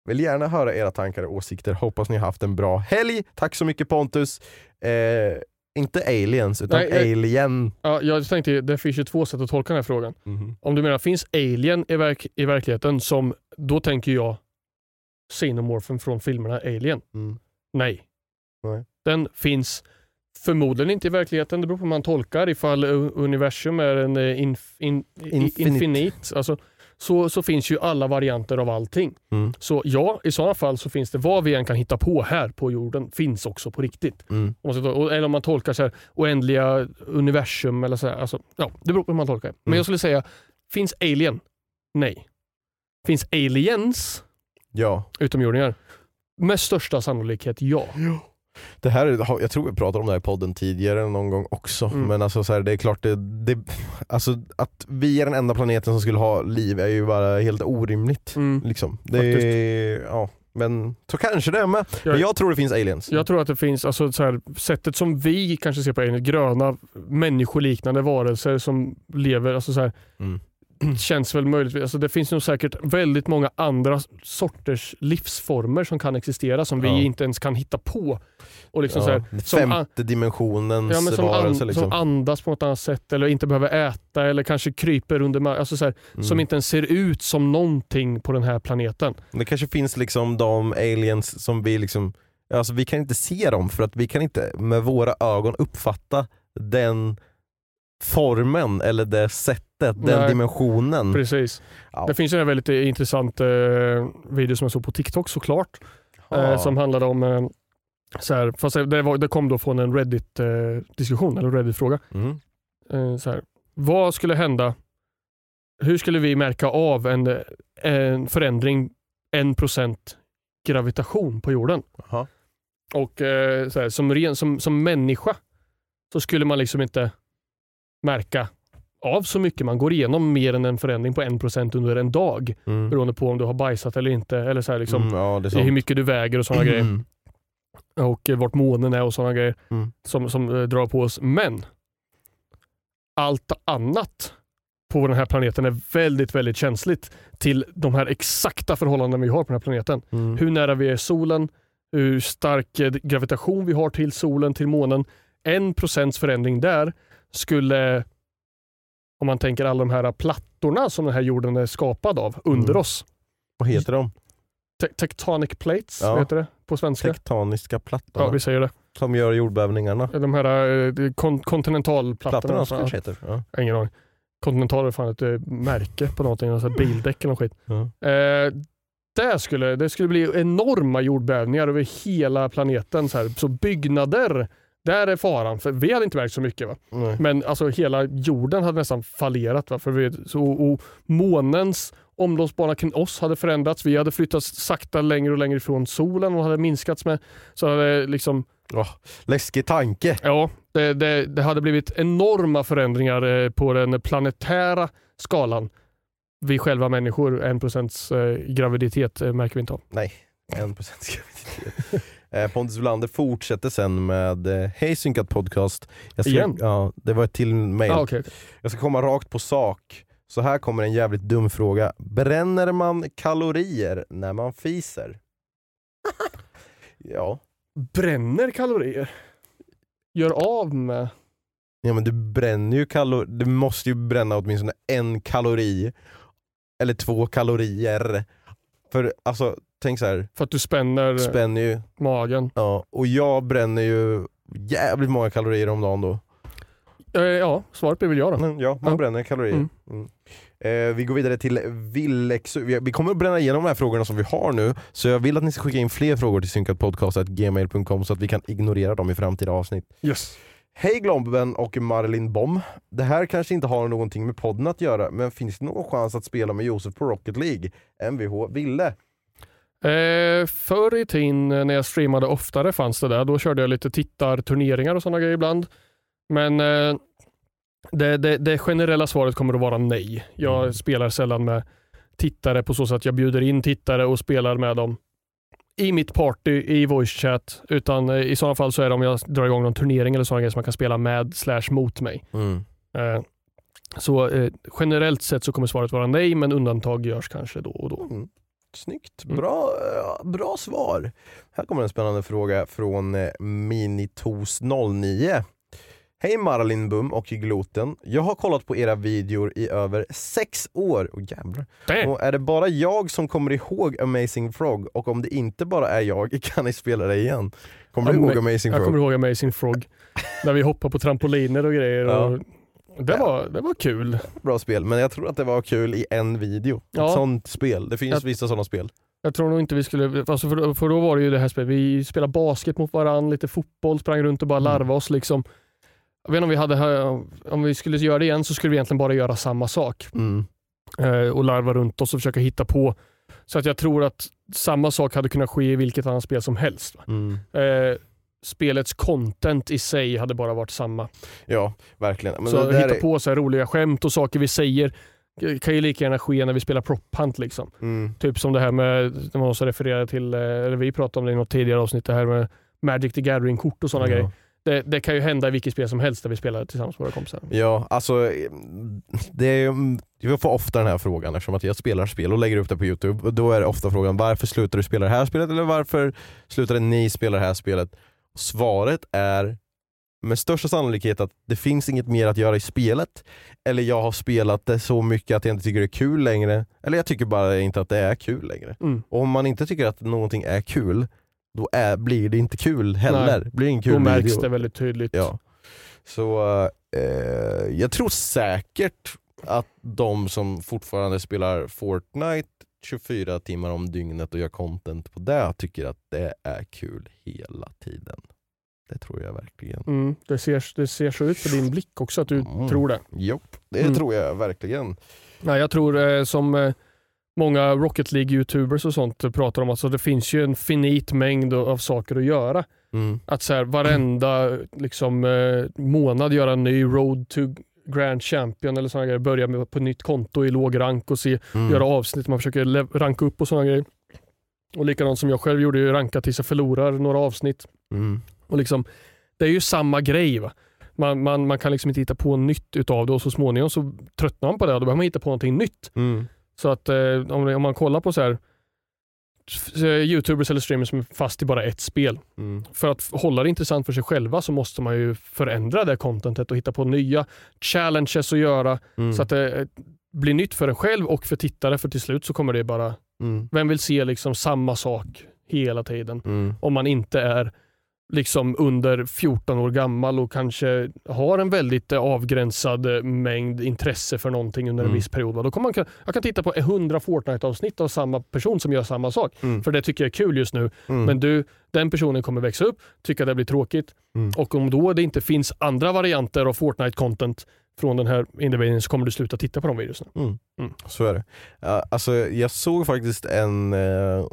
Speaker 2: Vill gärna höra era tankar och åsikter. Hoppas ni har haft en bra helg. Tack så mycket Pontus. Eh, inte aliens, utan
Speaker 1: Nej,
Speaker 2: alien.
Speaker 1: Ja, jag tänkte, det finns ju två sätt att tolka den här frågan.
Speaker 2: Mhm.
Speaker 1: Om du menar, finns alien i, verk i verkligheten som, då tänker jag xenomorphen från filmerna Alien.
Speaker 2: Mm.
Speaker 1: Nej.
Speaker 2: Nej.
Speaker 1: Den finns förmodligen inte i verkligheten. Det beror på hur man tolkar. Ifall universum är en uh, inf, in, i-
Speaker 2: Infinite.
Speaker 1: infinit, alltså, så, så finns ju alla varianter av allting.
Speaker 2: Mm.
Speaker 1: Så ja, i sådana fall så finns det vad vi än kan hitta på här på jorden, finns också på riktigt.
Speaker 2: Mm.
Speaker 1: Och- Eller om man tolkar så här, oändliga universum eller så här, alltså, ja, det beror på hur man tolkar. Men
Speaker 2: Mm.
Speaker 1: jag skulle säga, finns alien? Nej. Finns aliens?
Speaker 2: Ja.
Speaker 1: Utomjordingar? Med största sannolikhet ja.
Speaker 2: Det här, är- jag tror vi pratade om det här i podden tidigare någon gång också,
Speaker 1: Mm.
Speaker 2: men alltså så här, det är klart det, det, alltså att vi är den enda planeten som skulle ha liv är ju bara helt orimligt.
Speaker 1: Mm.
Speaker 2: Liksom. Det är, ja, men så kanske det är med.
Speaker 1: Jag-
Speaker 2: Men jag tror det finns aliens.
Speaker 1: Jag tror att det finns, alltså, så här, sättet som vi kanske ser på alien, gröna människoliknande varelser som lever, alltså, så här,
Speaker 2: Mm.
Speaker 1: känns väl möjligt. Alltså, det finns nog säkert väldigt många andra sorters livsformer som kan existera som
Speaker 2: Ja.
Speaker 1: vi inte ens kan hitta på. Och liksom
Speaker 2: Ja,
Speaker 1: så här, som,
Speaker 2: femte dimensionens
Speaker 1: ja, som,
Speaker 2: varelse
Speaker 1: an,
Speaker 2: liksom.
Speaker 1: som andas på något annat sätt eller inte behöver äta eller kanske kryper under. Alltså så här,
Speaker 2: Mm.
Speaker 1: Som inte ens ser ut som någonting på den här planeten.
Speaker 2: Det kanske finns liksom de aliens som vi liksom, alltså vi kan inte se dem för att vi kan inte med våra ögon uppfatta den formen eller det sättet, den
Speaker 1: Nej.
Speaker 2: dimensionen.
Speaker 1: Precis.
Speaker 2: Ja.
Speaker 1: Det finns en väldigt intressant eh, video som jag såg på TikTok såklart. Eh, som handlade om eh, så här, fast det, var, det kom då från en Reddit-diskussion, eller Reddit-fråga.
Speaker 2: Mm.
Speaker 1: Eh, så här, vad skulle hända hur skulle vi märka av en, en förändring 1% gravitation på jorden?
Speaker 2: Jaha.
Speaker 1: Och eh, så här, som, ren, som, som människa så skulle man liksom inte märka av så mycket. Man går igenom mer än en förändring på 1% under en dag
Speaker 2: Mm.
Speaker 1: beroende på om du har bajsat eller inte. Eller så här, liksom,
Speaker 2: Mm, ja, det
Speaker 1: hur mycket du väger och sådana grejer.
Speaker 2: Mm.
Speaker 1: Och eh, vart månen är och sådana grejer
Speaker 2: Mm.
Speaker 1: som, som eh, drar på oss. Men allt annat på den här planeten är väldigt, väldigt känsligt till de här exakta förhållanden vi har på den här planeten.
Speaker 2: Mm.
Speaker 1: Hur nära vi är solen, hur stark eh, gravitation vi har till solen, till månen. En procents förändring där skulle, om man tänker alla de här plattorna som den här jorden är skapad av under
Speaker 2: Mm.
Speaker 1: oss.
Speaker 2: Vad heter de?
Speaker 1: Te- tectonic plates,
Speaker 2: Ja.
Speaker 1: heter det på svenska?
Speaker 2: Tektoniska plattorna
Speaker 1: ja, vi säger det.
Speaker 2: som gör jordbävningarna.
Speaker 1: De här eh, kon- kontinentalplattorna.
Speaker 2: Plattorna kanske heter. Ja.
Speaker 1: Ingen aning. Continental är fan ett eh, märke på någonting, alltså bildäck eller skit.
Speaker 2: Ja.
Speaker 1: Eh, det, skulle, det skulle bli enorma jordbävningar över hela planeten. Så, här. så byggnader, där är faran. För vi hade inte märkt så mycket. Va?
Speaker 2: Nej.
Speaker 1: Men alltså hela jorden hade nästan fallerat. Va? För vi, så, och månens omloppsbana kring oss hade förändrats. Vi hade flyttats sakta längre och längre ifrån solen och hade minskats med. Så hade liksom
Speaker 2: Åh, läskig tanke.
Speaker 1: Ja, det, det, det hade blivit enorma förändringar eh, på den planetära skalan. Vi själva människor, en procents eh, graviditet eh, märker vi inte av.
Speaker 2: Nej, en procent graviditet. Eh, Pontus Welander fortsätter sen med eh, Hej synkat podcast. Jag ska,
Speaker 1: Igen?
Speaker 2: Ja, det var ett till mail.
Speaker 1: Ah, okay.
Speaker 2: Jag ska komma rakt på sak. Så här kommer en jävligt dum fråga. Bränner man kalorier när man fiser? ja.
Speaker 1: Bränner kalorier? Gör av med?
Speaker 2: ja, men du bränner ju kalorier. Du måste ju bränna åtminstone en kalori. Eller två kalorier. För alltså, tänk så här.
Speaker 1: För att du spänner
Speaker 2: spänner ju.
Speaker 1: magen?
Speaker 2: Ja, och jag bränner ju jävligt många kalorier om dagen då.
Speaker 1: Eh, ja, svaret blir väl ja då.
Speaker 2: Men ja, man
Speaker 1: Ja.
Speaker 2: bränner kalorier.
Speaker 1: Mm.
Speaker 2: Mm. Eh, vi går vidare till Villexu. Vi, vi kommer att bränna igenom de här frågorna som vi har nu, så jag vill att ni ska skicka in fler frågor till synkatpodcast.gmail.com så att vi kan ignorera dem i framtida avsnitt.
Speaker 1: Yes.
Speaker 2: Hej Glomben och Marilyn Bom. Det här kanske inte har någonting med podden att göra, men finns det någon chans att spela med Josef på Rocket League? Mvh Ville.
Speaker 1: Eh, förr i tiden när jag streamade oftare fanns det där. Då körde jag lite tittarturneringar och sådana grejer ibland. Men eh, det, det, det generella svaret kommer att vara nej. Jag
Speaker 2: Mm.
Speaker 1: spelar sällan med tittare på så sätt att jag bjuder in tittare och spelar med dem i mitt party i voice chat. Utan eh, i sådana fall så är det om jag drar igång någon turnering eller sådana grejer som man kan spela med slash mot mig. Eh, så eh, generellt sett så kommer svaret vara nej, men undantag görs kanske då och då.
Speaker 2: Mm. Snyggt,
Speaker 1: Mm.
Speaker 2: bra, eh, bra svar. Här kommer en spännande fråga från eh, Minitos09. Hej Marlin Bum och Gloten. Jag har kollat på era videor i över sex år. Oh, jävlar. Och är det bara jag som kommer ihåg Amazing Frog? Och om det inte bara är jag, kan ni spela det igen? Kommer du ihåg Amazing
Speaker 1: Jag
Speaker 2: Frog?
Speaker 1: kommer ihåg Amazing Frog. När vi hoppade på trampoliner och grejer.
Speaker 2: Ja.
Speaker 1: Och det, var, det var kul.
Speaker 2: Bra spel, men jag tror att det var kul i en video.
Speaker 1: Ja.
Speaker 2: Ett sånt spel. Det finns
Speaker 1: Jag-
Speaker 2: vissa sådana spel.
Speaker 1: Jag tror nog inte vi skulle, alltså för, för då var det ju det här spelet, vi spelade basket mot varandra, lite fotboll, sprang runt och bara
Speaker 2: Mm.
Speaker 1: larvade oss. Liksom. Jag vet inte om vi, hade, om vi skulle göra det igen så skulle vi egentligen bara göra samma sak.
Speaker 2: Mm.
Speaker 1: Eh, och larva runt oss och försöka hitta på. Så att jag tror att samma sak hade kunnat ske i vilket annat spel som helst.
Speaker 2: Mm.
Speaker 1: Eh, spelets content i sig hade bara varit samma.
Speaker 2: Ja, verkligen. Men
Speaker 1: så hitta
Speaker 2: är...
Speaker 1: på så roliga skämt och saker vi säger kan ju lika gärna ske när vi spelar prop hunt. Liksom.
Speaker 2: Mm.
Speaker 1: Typ som det här med, när man också refererar till, eh, eller vi pratade om det i något tidigare avsnitt, det här med Magic the Gathering-kort och sådana
Speaker 2: Ja.
Speaker 1: grejer. Det, det kan ju hända i vilket spel som helst där vi spelar tillsammans med våra kompisar.
Speaker 2: Ja, alltså eh, det är, jag får ofta den här frågan eftersom att jag spelar spel och lägger upp det på Youtube. Och då är det ofta frågan varför slutar du spela det här spelet eller varför slutade ni spela det här spelet? Svaret är med största sannolikhet att det finns inget mer att göra i spelet. Eller jag har spelat det så mycket att jag inte tycker det är kul längre. Eller jag tycker bara inte att det är kul längre.
Speaker 1: Mm.
Speaker 2: Och om man inte tycker att någonting är kul, då är, blir det inte kul heller.
Speaker 1: Nej.
Speaker 2: Blir det ingen kul
Speaker 1: Då märks
Speaker 2: video.
Speaker 1: det väldigt tydligt.
Speaker 2: Ja. Så eh, jag tror säkert att de som fortfarande spelar Fortnite 24 timmar om dygnet och gör content på det tycker att det är kul hela tiden. Det tror jag verkligen.
Speaker 1: Mm, det, ser, det ser så ut på din blick också att du
Speaker 2: Mm.
Speaker 1: tror det.
Speaker 2: Jopp, det
Speaker 1: Mm.
Speaker 2: tror jag verkligen.
Speaker 1: Nej, jag tror eh, som eh, många Rocket League-youtubers och sånt pratar om, alltså det finns ju en finit mängd av saker att göra.
Speaker 2: Mm.
Speaker 1: Att så här, varenda liksom, eh, månad göra en ny Road to Grand Champion eller sådana grejer. Börja med på nytt konto i låg rank och se,
Speaker 2: Mm.
Speaker 1: göra avsnitt. Man försöker ranka upp och sådana grejer. Och likadant som jag själv gjorde, ranka tills jag förlorar några avsnitt.
Speaker 2: Mm.
Speaker 1: Och liksom, det är ju samma grej. Va? Man, man, man kan liksom inte hitta på nytt utav det och så småningom så tröttnar man på det och då behöver man hitta på någonting nytt.
Speaker 2: Mm.
Speaker 1: Så att eh, om, om man kollar på så här Youtubers eller streamers som är fast i bara ett spel.
Speaker 2: Mm.
Speaker 1: För att hålla det intressant för sig själva så måste man ju förändra det contentet och hitta på nya challenges att göra
Speaker 2: Mm.
Speaker 1: så att det eh, blir nytt för en själv och för tittare för till slut så kommer det bara,
Speaker 2: Mm.
Speaker 1: vem vill se liksom samma sak hela tiden?
Speaker 2: Mm.
Speaker 1: Om man inte är liksom under 14 år gammal och kanske har en väldigt eh, avgränsad eh, mängd intresse för någonting under en
Speaker 2: Mm.
Speaker 1: viss period. Då kan man, jag kan titta på 100 Fortnite-avsnitt av samma person som gör samma sak.
Speaker 2: Mm.
Speaker 1: För det tycker jag är kul just nu.
Speaker 2: Mm.
Speaker 1: Men du, den personen kommer växa upp, tycka det blir tråkigt
Speaker 2: Mm.
Speaker 1: och om då det inte finns andra varianter av Fortnite-content från den här individuen så kommer du sluta titta på de videorna.
Speaker 2: Så är det. Alltså, jag såg faktiskt en, eh,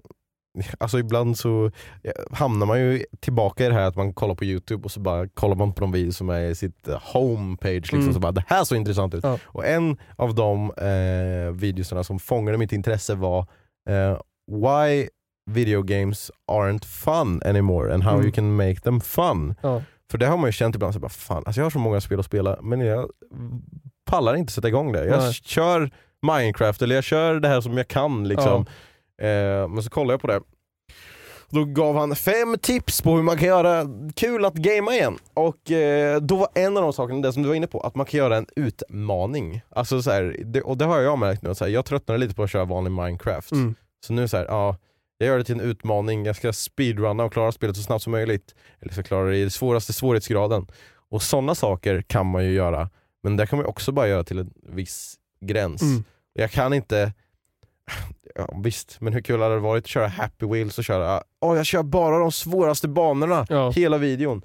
Speaker 2: alltså ibland så ja, hamnar man ju tillbaka i det här att man kollar på youtube och så bara kollar man på de videor som är i sitt eh, homepage liksom,
Speaker 1: Mm.
Speaker 2: så bara det här såg intressant ut.
Speaker 1: Ja.
Speaker 2: Och en av de eh, videorna som fångade mitt intresse var eh, Why video games aren't fun anymore and how
Speaker 1: Mm.
Speaker 2: you can make them fun.
Speaker 1: Ja.
Speaker 2: För det har man ju känt ibland, så bara, fan, alltså jag har så många spel att spela men jag pallar inte sätta igång det. Jag
Speaker 1: Nej.
Speaker 2: kör Minecraft eller jag kör det här som jag kan. Liksom. Eh, men så kollar jag på det. Då gav han fem tips på hur man kan göra kul att gamea igen. Och eh, då var en av de sakerna, det som du var inne på, att man kan göra en utmaning. Alltså så här, det, och det har jag märkt nu, så här, jag tröttnade lite på att köra vanlig Minecraft.
Speaker 1: Mm.
Speaker 2: Så nu så här, ja, jag gör det till en utmaning, jag ska speedrunna och klara spelet så snabbt som möjligt. Eller så klara det i den svåraste svårighetsgraden. Och sådana saker kan man ju göra, men det kan man också bara göra till en viss gräns.
Speaker 1: Mm.
Speaker 2: Jag kan inte, ja, visst, men hur kul hade det varit att köra Happy Wheels och köra, åh jag kör bara de svåraste banorna
Speaker 1: Ja.
Speaker 2: hela videon.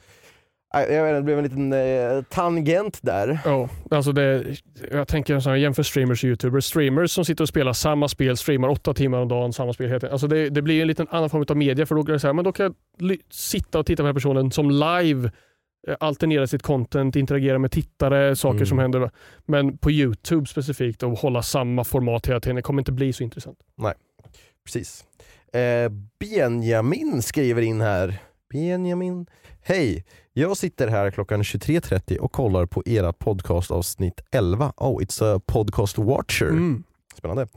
Speaker 2: Jag vet, inte, det blev en liten eh, tangent där.
Speaker 1: Ja, alltså det, jag tänker så här, jämför streamers och youtubers. Streamers som sitter och spelar samma spel, streamar åtta timmar om dagen, samma spel. Alltså det, det blir en liten annan form av media för då, det så här, men då kan jag sitta och titta på den här personen som live alternera sitt content, interagera med tittare, saker
Speaker 2: Mm.
Speaker 1: som händer. Men på Youtube specifikt och hålla samma format hela tiden, det kommer inte bli så intressant.
Speaker 2: Precis. Eh, Benjamin skriver in här. Benjamin. Hej, jag sitter här klockan 23.30 och kollar på era podcastavsnitt 11. Oh, it's a podcast watcher.
Speaker 1: Mm.
Speaker 2: Spännande.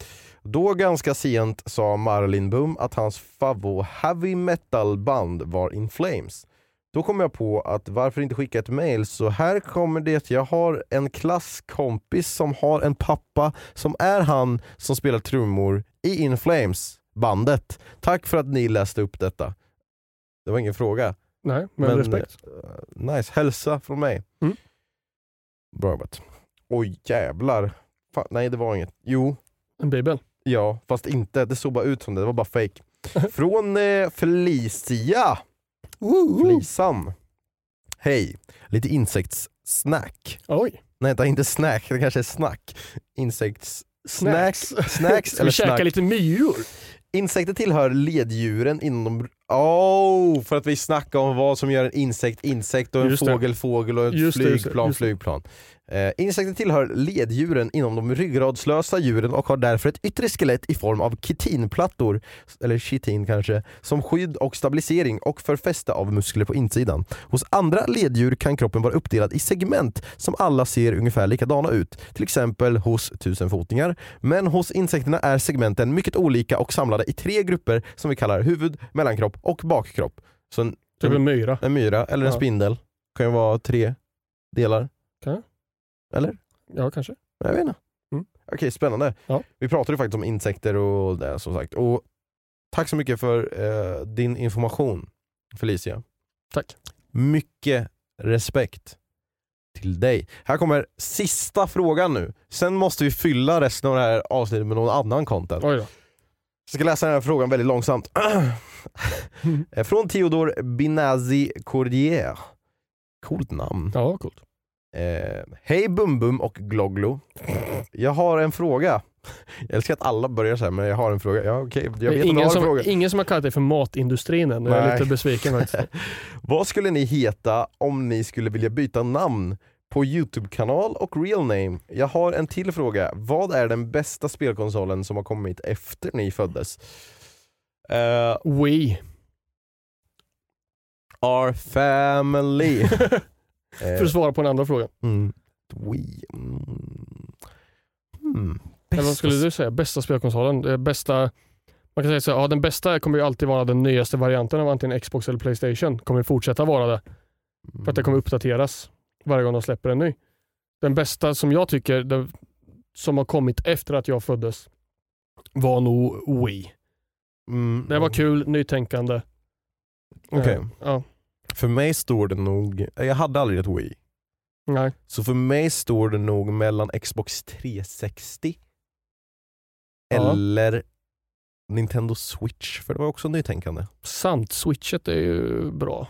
Speaker 2: Då ganska sent sa Marlin Bum att hans favvo heavy metal band var In Flames. Då kom jag på att varför inte skicka ett mail så här kommer det. Jag har en klasskompis som har en pappa som är han som spelar trummor i In Flames bandet. Tack för att ni läste upp detta. Det var ingen fråga.
Speaker 1: Nej, men, respekt.
Speaker 2: eh, nice, hälsa från mig.
Speaker 1: Mm.
Speaker 2: Bra jobbat. Oj jävlar. Fan, nej det var inget. Jo,
Speaker 1: En bibel.
Speaker 2: Ja, fast inte. Det såg bara ut som det, det var bara fake. Från eh, Felicia. Felisan. Hej, lite insektssnack.
Speaker 1: Oj.
Speaker 2: Nej, vänta, inte snack, det kanske är snack. Insekts...
Speaker 1: Snacks.
Speaker 2: Snacks, snacks
Speaker 1: Ska vi
Speaker 2: eller
Speaker 1: käka
Speaker 2: snack.
Speaker 1: lite myror?
Speaker 2: Insekter tillhör leddjuren inom... Oh, för att vi snackar om vad som gör en insekt insekt och en
Speaker 1: Just det.
Speaker 2: fågel fågel och ett
Speaker 1: Just det, det,
Speaker 2: flygplan
Speaker 1: just det.
Speaker 2: flygplan. Eh, insekter tillhör leddjuren inom de ryggradslösa djuren och har därför ett yttre skelett i form av kitinplattor, eller chitin kanske, som skydd och stabilisering och för fäste av muskler på insidan. Hos andra leddjur kan kroppen vara uppdelad i segment som alla ser ungefär likadana ut, till exempel hos tusenfotingar. Men hos insekterna är segmenten mycket olika och samlade i tre grupper som vi kallar huvud, mellankropp och bakkropp. Så en,
Speaker 1: Typ en myra.
Speaker 2: en myra eller en
Speaker 1: Ja.
Speaker 2: spindel kan ju vara tre delar.
Speaker 1: Kan.
Speaker 2: Eller?
Speaker 1: Ja, kanske.
Speaker 2: Jag vet inte.
Speaker 1: Mm.
Speaker 2: Okej, spännande.
Speaker 1: Ja.
Speaker 2: Vi pratade ju faktiskt om insekter och det som sagt. Och tack så mycket för eh, din information Felicia.
Speaker 1: Tack.
Speaker 2: Mycket respekt till dig. Här kommer sista frågan nu. Sen måste vi fylla resten av det här avsnittet med någon annan content.
Speaker 1: Oj då.
Speaker 2: Jag ska läsa den här frågan väldigt långsamt. Eh, Från Theodor Binazi Cordier. Coolt namn.
Speaker 1: Ja, coolt.
Speaker 2: Eh, Hej Bum Bum och Gloglo. Jag har en fråga. Jag älskar att alla börjar så här, men jag har en fråga. Ja, okej, jag vet
Speaker 1: ingen,
Speaker 2: en
Speaker 1: som,
Speaker 2: fråga.
Speaker 1: ingen som har kallat dig för matindustrin än. Jag är lite besviken faktiskt.
Speaker 2: Vad skulle ni heta om ni skulle vilja byta namn på Youtube-kanal och real name? Jag har en till fråga. Vad är den bästa spelkonsolen som har kommit efter ni föddes? Eh,
Speaker 1: Wii.
Speaker 2: our family. Eh,
Speaker 1: För att svara på den andra frågan.
Speaker 2: mm, Wii. Mm. Hmm.
Speaker 1: Eller vad skulle du säga? Bästa spelkonsolen? Det bästa, man kan säga så här, ja, den bästa kommer ju alltid vara den nyaste varianten av antingen Xbox eller Playstation. Kommer fortsätta vara det. För att det kommer uppdateras varje gång de släpper en ny. Den bästa som jag tycker, den, som har kommit efter att jag föddes, var nog Wii.
Speaker 2: Mm.
Speaker 1: Det var kul, nytänkande.
Speaker 2: Okej.
Speaker 1: Eh, ja,
Speaker 2: För mig står det nog, jag hade aldrig ett Wii.
Speaker 1: nej.
Speaker 2: Så för mig står det nog mellan Xbox 360
Speaker 1: Ja.
Speaker 2: eller Nintendo Switch, för det var också nytänkande.
Speaker 1: Sant, switchet är ju bra.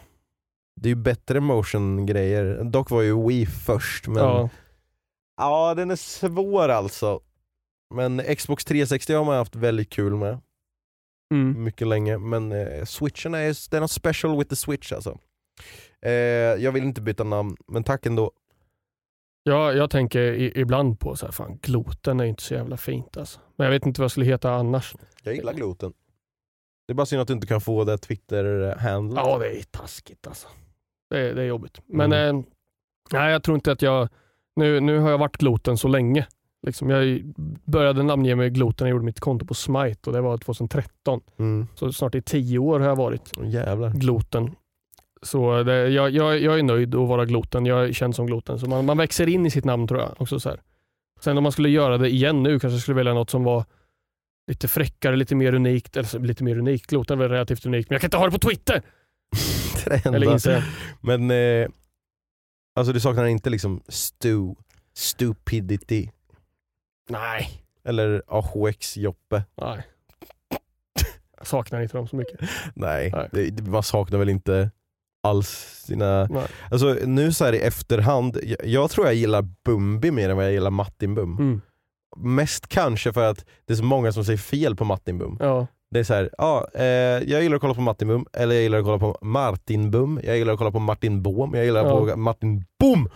Speaker 2: Det är ju bättre motion-grejer. Dock var ju Wii först, men ja.
Speaker 1: Ja,
Speaker 2: den är svår alltså. Men Xbox 360 har man haft väldigt kul med,
Speaker 1: mm.
Speaker 2: mycket länge. Men eh, switchen är, det är special with the switch alltså. Eh, jag vill inte byta namn, men tack ändå.
Speaker 1: ja jag tänker i, ibland på så här, fan gloten är inte så jävla fint alltså. Men jag vet inte vad jag skulle heta annars.
Speaker 2: Jag gillar gloten. Det är bara synd att du inte kan få det Twitter-handlet.
Speaker 1: Ja, det är taskigt alltså. Det är, det är jobbigt. Men
Speaker 2: Mm.
Speaker 1: eh, nej, jag tror inte att jag... Nu, nu har jag varit gloten så länge. Liksom, jag började namnge mig gloten när jag gjorde mitt konto på Smite och det var 2013.
Speaker 2: Mm.
Speaker 1: Så snart i tio år har jag varit
Speaker 2: Jävlar.
Speaker 1: gloten. Så det, jag, jag, jag är nöjd att vara gloten. Jag är känd som gloten. Så man, man växer in i sitt namn tror jag. Också så här. Sen om man skulle göra det igen nu kanske jag skulle välja något som var lite fräckare, lite mer unikt. Eller lite mer unikt. Gloten är väl relativt unikt. Men jag kan inte ha det på Twitter!
Speaker 2: Det är.
Speaker 1: Eller Instagram.
Speaker 2: Men eh, alltså du saknar inte liksom stu, stupidity
Speaker 1: Nej.
Speaker 2: eller AHX-Joppe?
Speaker 1: Nej. Jag saknar inte dem så mycket.
Speaker 2: Nej,
Speaker 1: Nej.
Speaker 2: Det, man saknar väl inte alls sina...
Speaker 1: Nej.
Speaker 2: Alltså nu så i efterhand, jag, jag tror jag gillar Bumbi mer än vad jag gillar Martin Bum.
Speaker 1: Mm.
Speaker 2: Mest kanske för att det är så många som säger fel på Martin Bum.
Speaker 1: Ja.
Speaker 2: Det är så här, ja, eh, jag gillar att kolla på Martin Bum, eller jag gillar att kolla på Martin Bum, jag gillar att kolla på Martin Boom, jag gillar
Speaker 1: Ja.
Speaker 2: på Martin Boom!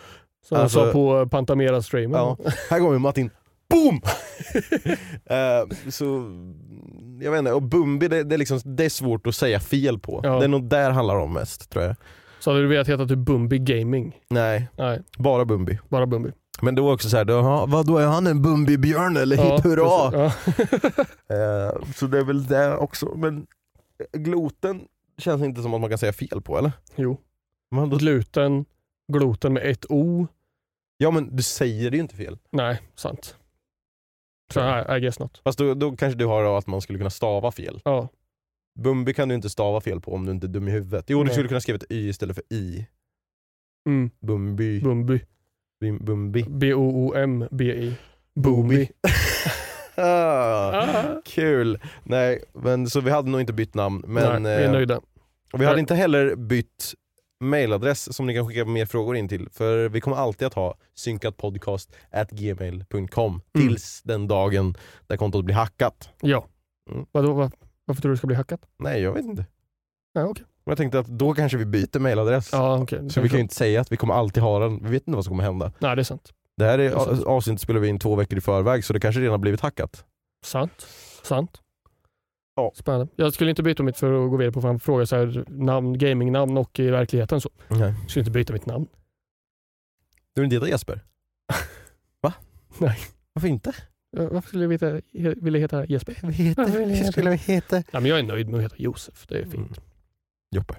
Speaker 1: Som
Speaker 2: Alltså-
Speaker 1: sa på Pantamera-streamen.
Speaker 2: Ja, här kommer Martin Boom! Eh, så jag vet inte, och Bumbi det, det, är liksom, det är svårt att säga fel på.
Speaker 1: Ja.
Speaker 2: Det är nog där handlar om mest tror jag.
Speaker 1: Så hade du velat heta typ Bumbi Gaming?
Speaker 2: Nej,
Speaker 1: Nej,
Speaker 2: bara Bumbi.
Speaker 1: bara Bumbi.
Speaker 2: Men var också såhär, då, vadå är han en Bumbi-björn eller hipp hurra?
Speaker 1: precis. Ja.
Speaker 2: Eh, så det är väl det också, men gloten känns inte som att man kan säga fel på eller?
Speaker 1: jo.
Speaker 2: Man, då,
Speaker 1: Gluten, gloten med ett O.
Speaker 2: ja men du säger det ju inte fel.
Speaker 1: Nej, sant. Så I, I guess not.
Speaker 2: Fast då, då kanske du har att man skulle kunna stava fel.
Speaker 1: Ja.
Speaker 2: Bumbi kan du inte stava fel på om du inte är dum i huvudet. Jo du
Speaker 1: Nej.
Speaker 2: skulle kunna skriva ett y istället för i.
Speaker 1: Mm.
Speaker 2: Bumbi.
Speaker 1: Bumbi.
Speaker 2: Bumbi.
Speaker 1: B-O-O-M-B-I. Boomy.
Speaker 2: ah, kul! Nej, men så vi hade nog inte bytt namn. Men,
Speaker 1: Nej, vi är
Speaker 2: eh,
Speaker 1: nöjda.
Speaker 2: och vi hade inte heller bytt mailadress som ni kan skicka mer frågor in till. För vi kommer alltid att ha synkatpodcast@gmail.com
Speaker 1: Mm.
Speaker 2: tills den dagen där kontot blir hackat.
Speaker 1: Ja.
Speaker 2: Mm.
Speaker 1: Vadå, va- varför tror du det ska bli hackat?
Speaker 2: Nej, jag vet inte.
Speaker 1: Ja, okej.
Speaker 2: Men jag tänkte att då kanske vi byter mailadress.
Speaker 1: Ja, okej.
Speaker 2: Så vi kan ju inte säga att vi kommer alltid ha den. Vi vet inte vad som kommer hända.
Speaker 1: Nej, det är sant.
Speaker 2: Det här är,
Speaker 1: Det är
Speaker 2: avsnittet spelar vi in två veckor i förväg så det kanske redan har blivit hackat.
Speaker 1: Sant. Sant.
Speaker 2: Ja.
Speaker 1: Spännande. Jag skulle inte byta mitt för att gå vidare på en fråga så här, namn, gamingnamn och i verkligheten så.
Speaker 2: Nej.
Speaker 1: Jag skulle inte byta mitt namn.
Speaker 2: Du vill inte heta Jesper? Va?
Speaker 1: Nej.
Speaker 2: Varför inte?
Speaker 1: Varför skulle jag veta, vilja heta Jesper?
Speaker 2: Jag vet
Speaker 1: Varför vill jag heta-
Speaker 2: skulle vi heta?
Speaker 1: Ja, men jag är nöjd med att heta Josef. Det är fint.
Speaker 2: Mm. Joppe.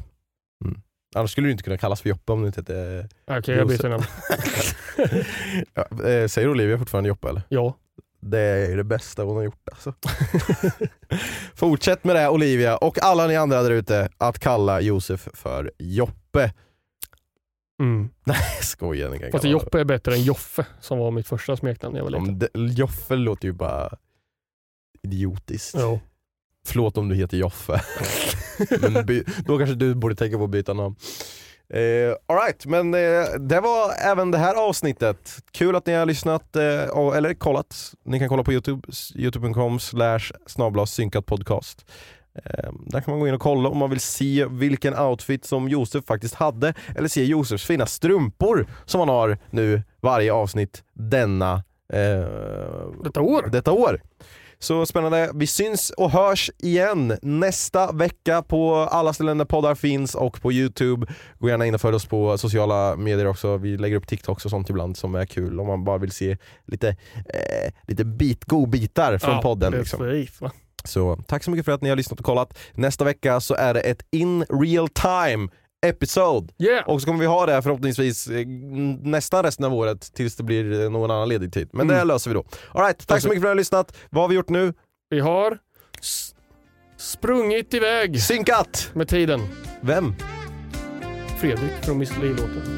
Speaker 2: Mm. Annars skulle du inte kunna kallas för Joppe om du inte hette...
Speaker 1: Okej, jag byter namn.
Speaker 2: ja, eh, säger Olivia fortfarande Joppe eller?
Speaker 1: Ja.
Speaker 2: Det är det bästa hon har gjort alltså. Fortsätt med det Olivia och alla ni andra där ute att kalla Josef för Joppe.
Speaker 1: Mm.
Speaker 2: Nej skojar, ni kan
Speaker 1: Fast Joppe är bättre än Joffe som var mitt första smeknamn när jag var
Speaker 2: Ja,
Speaker 1: liten.
Speaker 2: det- Joffe låter ju bara idiotiskt.
Speaker 1: Jo.
Speaker 2: Förlåt om du heter Joffe. men då kanske du borde tänka på att byta namn. Eh, Alright, men eh, det var även det här avsnittet. Kul att ni har lyssnat, eh, eller kollat. Ni kan kolla på Youtube, youtube.com slash snabla synkat podcast. Eh, där kan man gå in och kolla om man vill se vilken outfit som Josef faktiskt hade, eller se Josefs fina strumpor som han har nu varje avsnitt denna eh,
Speaker 1: Detta år.
Speaker 2: Detta år. Så spännande. Vi syns och hörs igen nästa vecka på alla ställen där poddar finns och på Youtube. Gå gärna in och följ oss på sociala medier också. Vi lägger upp TikToks och sånt ibland som är kul om man bara vill se lite, eh, lite bit, godbitar från
Speaker 1: Ja,
Speaker 2: podden. Liksom. Så tack så mycket för att ni har lyssnat och kollat. Nästa vecka så är det ett in real time episode.
Speaker 1: Yeah.
Speaker 2: Och så kommer vi ha det förhoppningsvis eh, nästan resten av året tills det blir eh, någon annan ledig tid. Men det
Speaker 1: Mm.
Speaker 2: löser vi då. Alright, tack så mycket för att ni har lyssnat. Vad har vi gjort nu?
Speaker 1: Vi har sprungit iväg
Speaker 2: Synkat!
Speaker 1: med tiden.
Speaker 2: Vem?
Speaker 1: Fredrik från Miss Li-låten.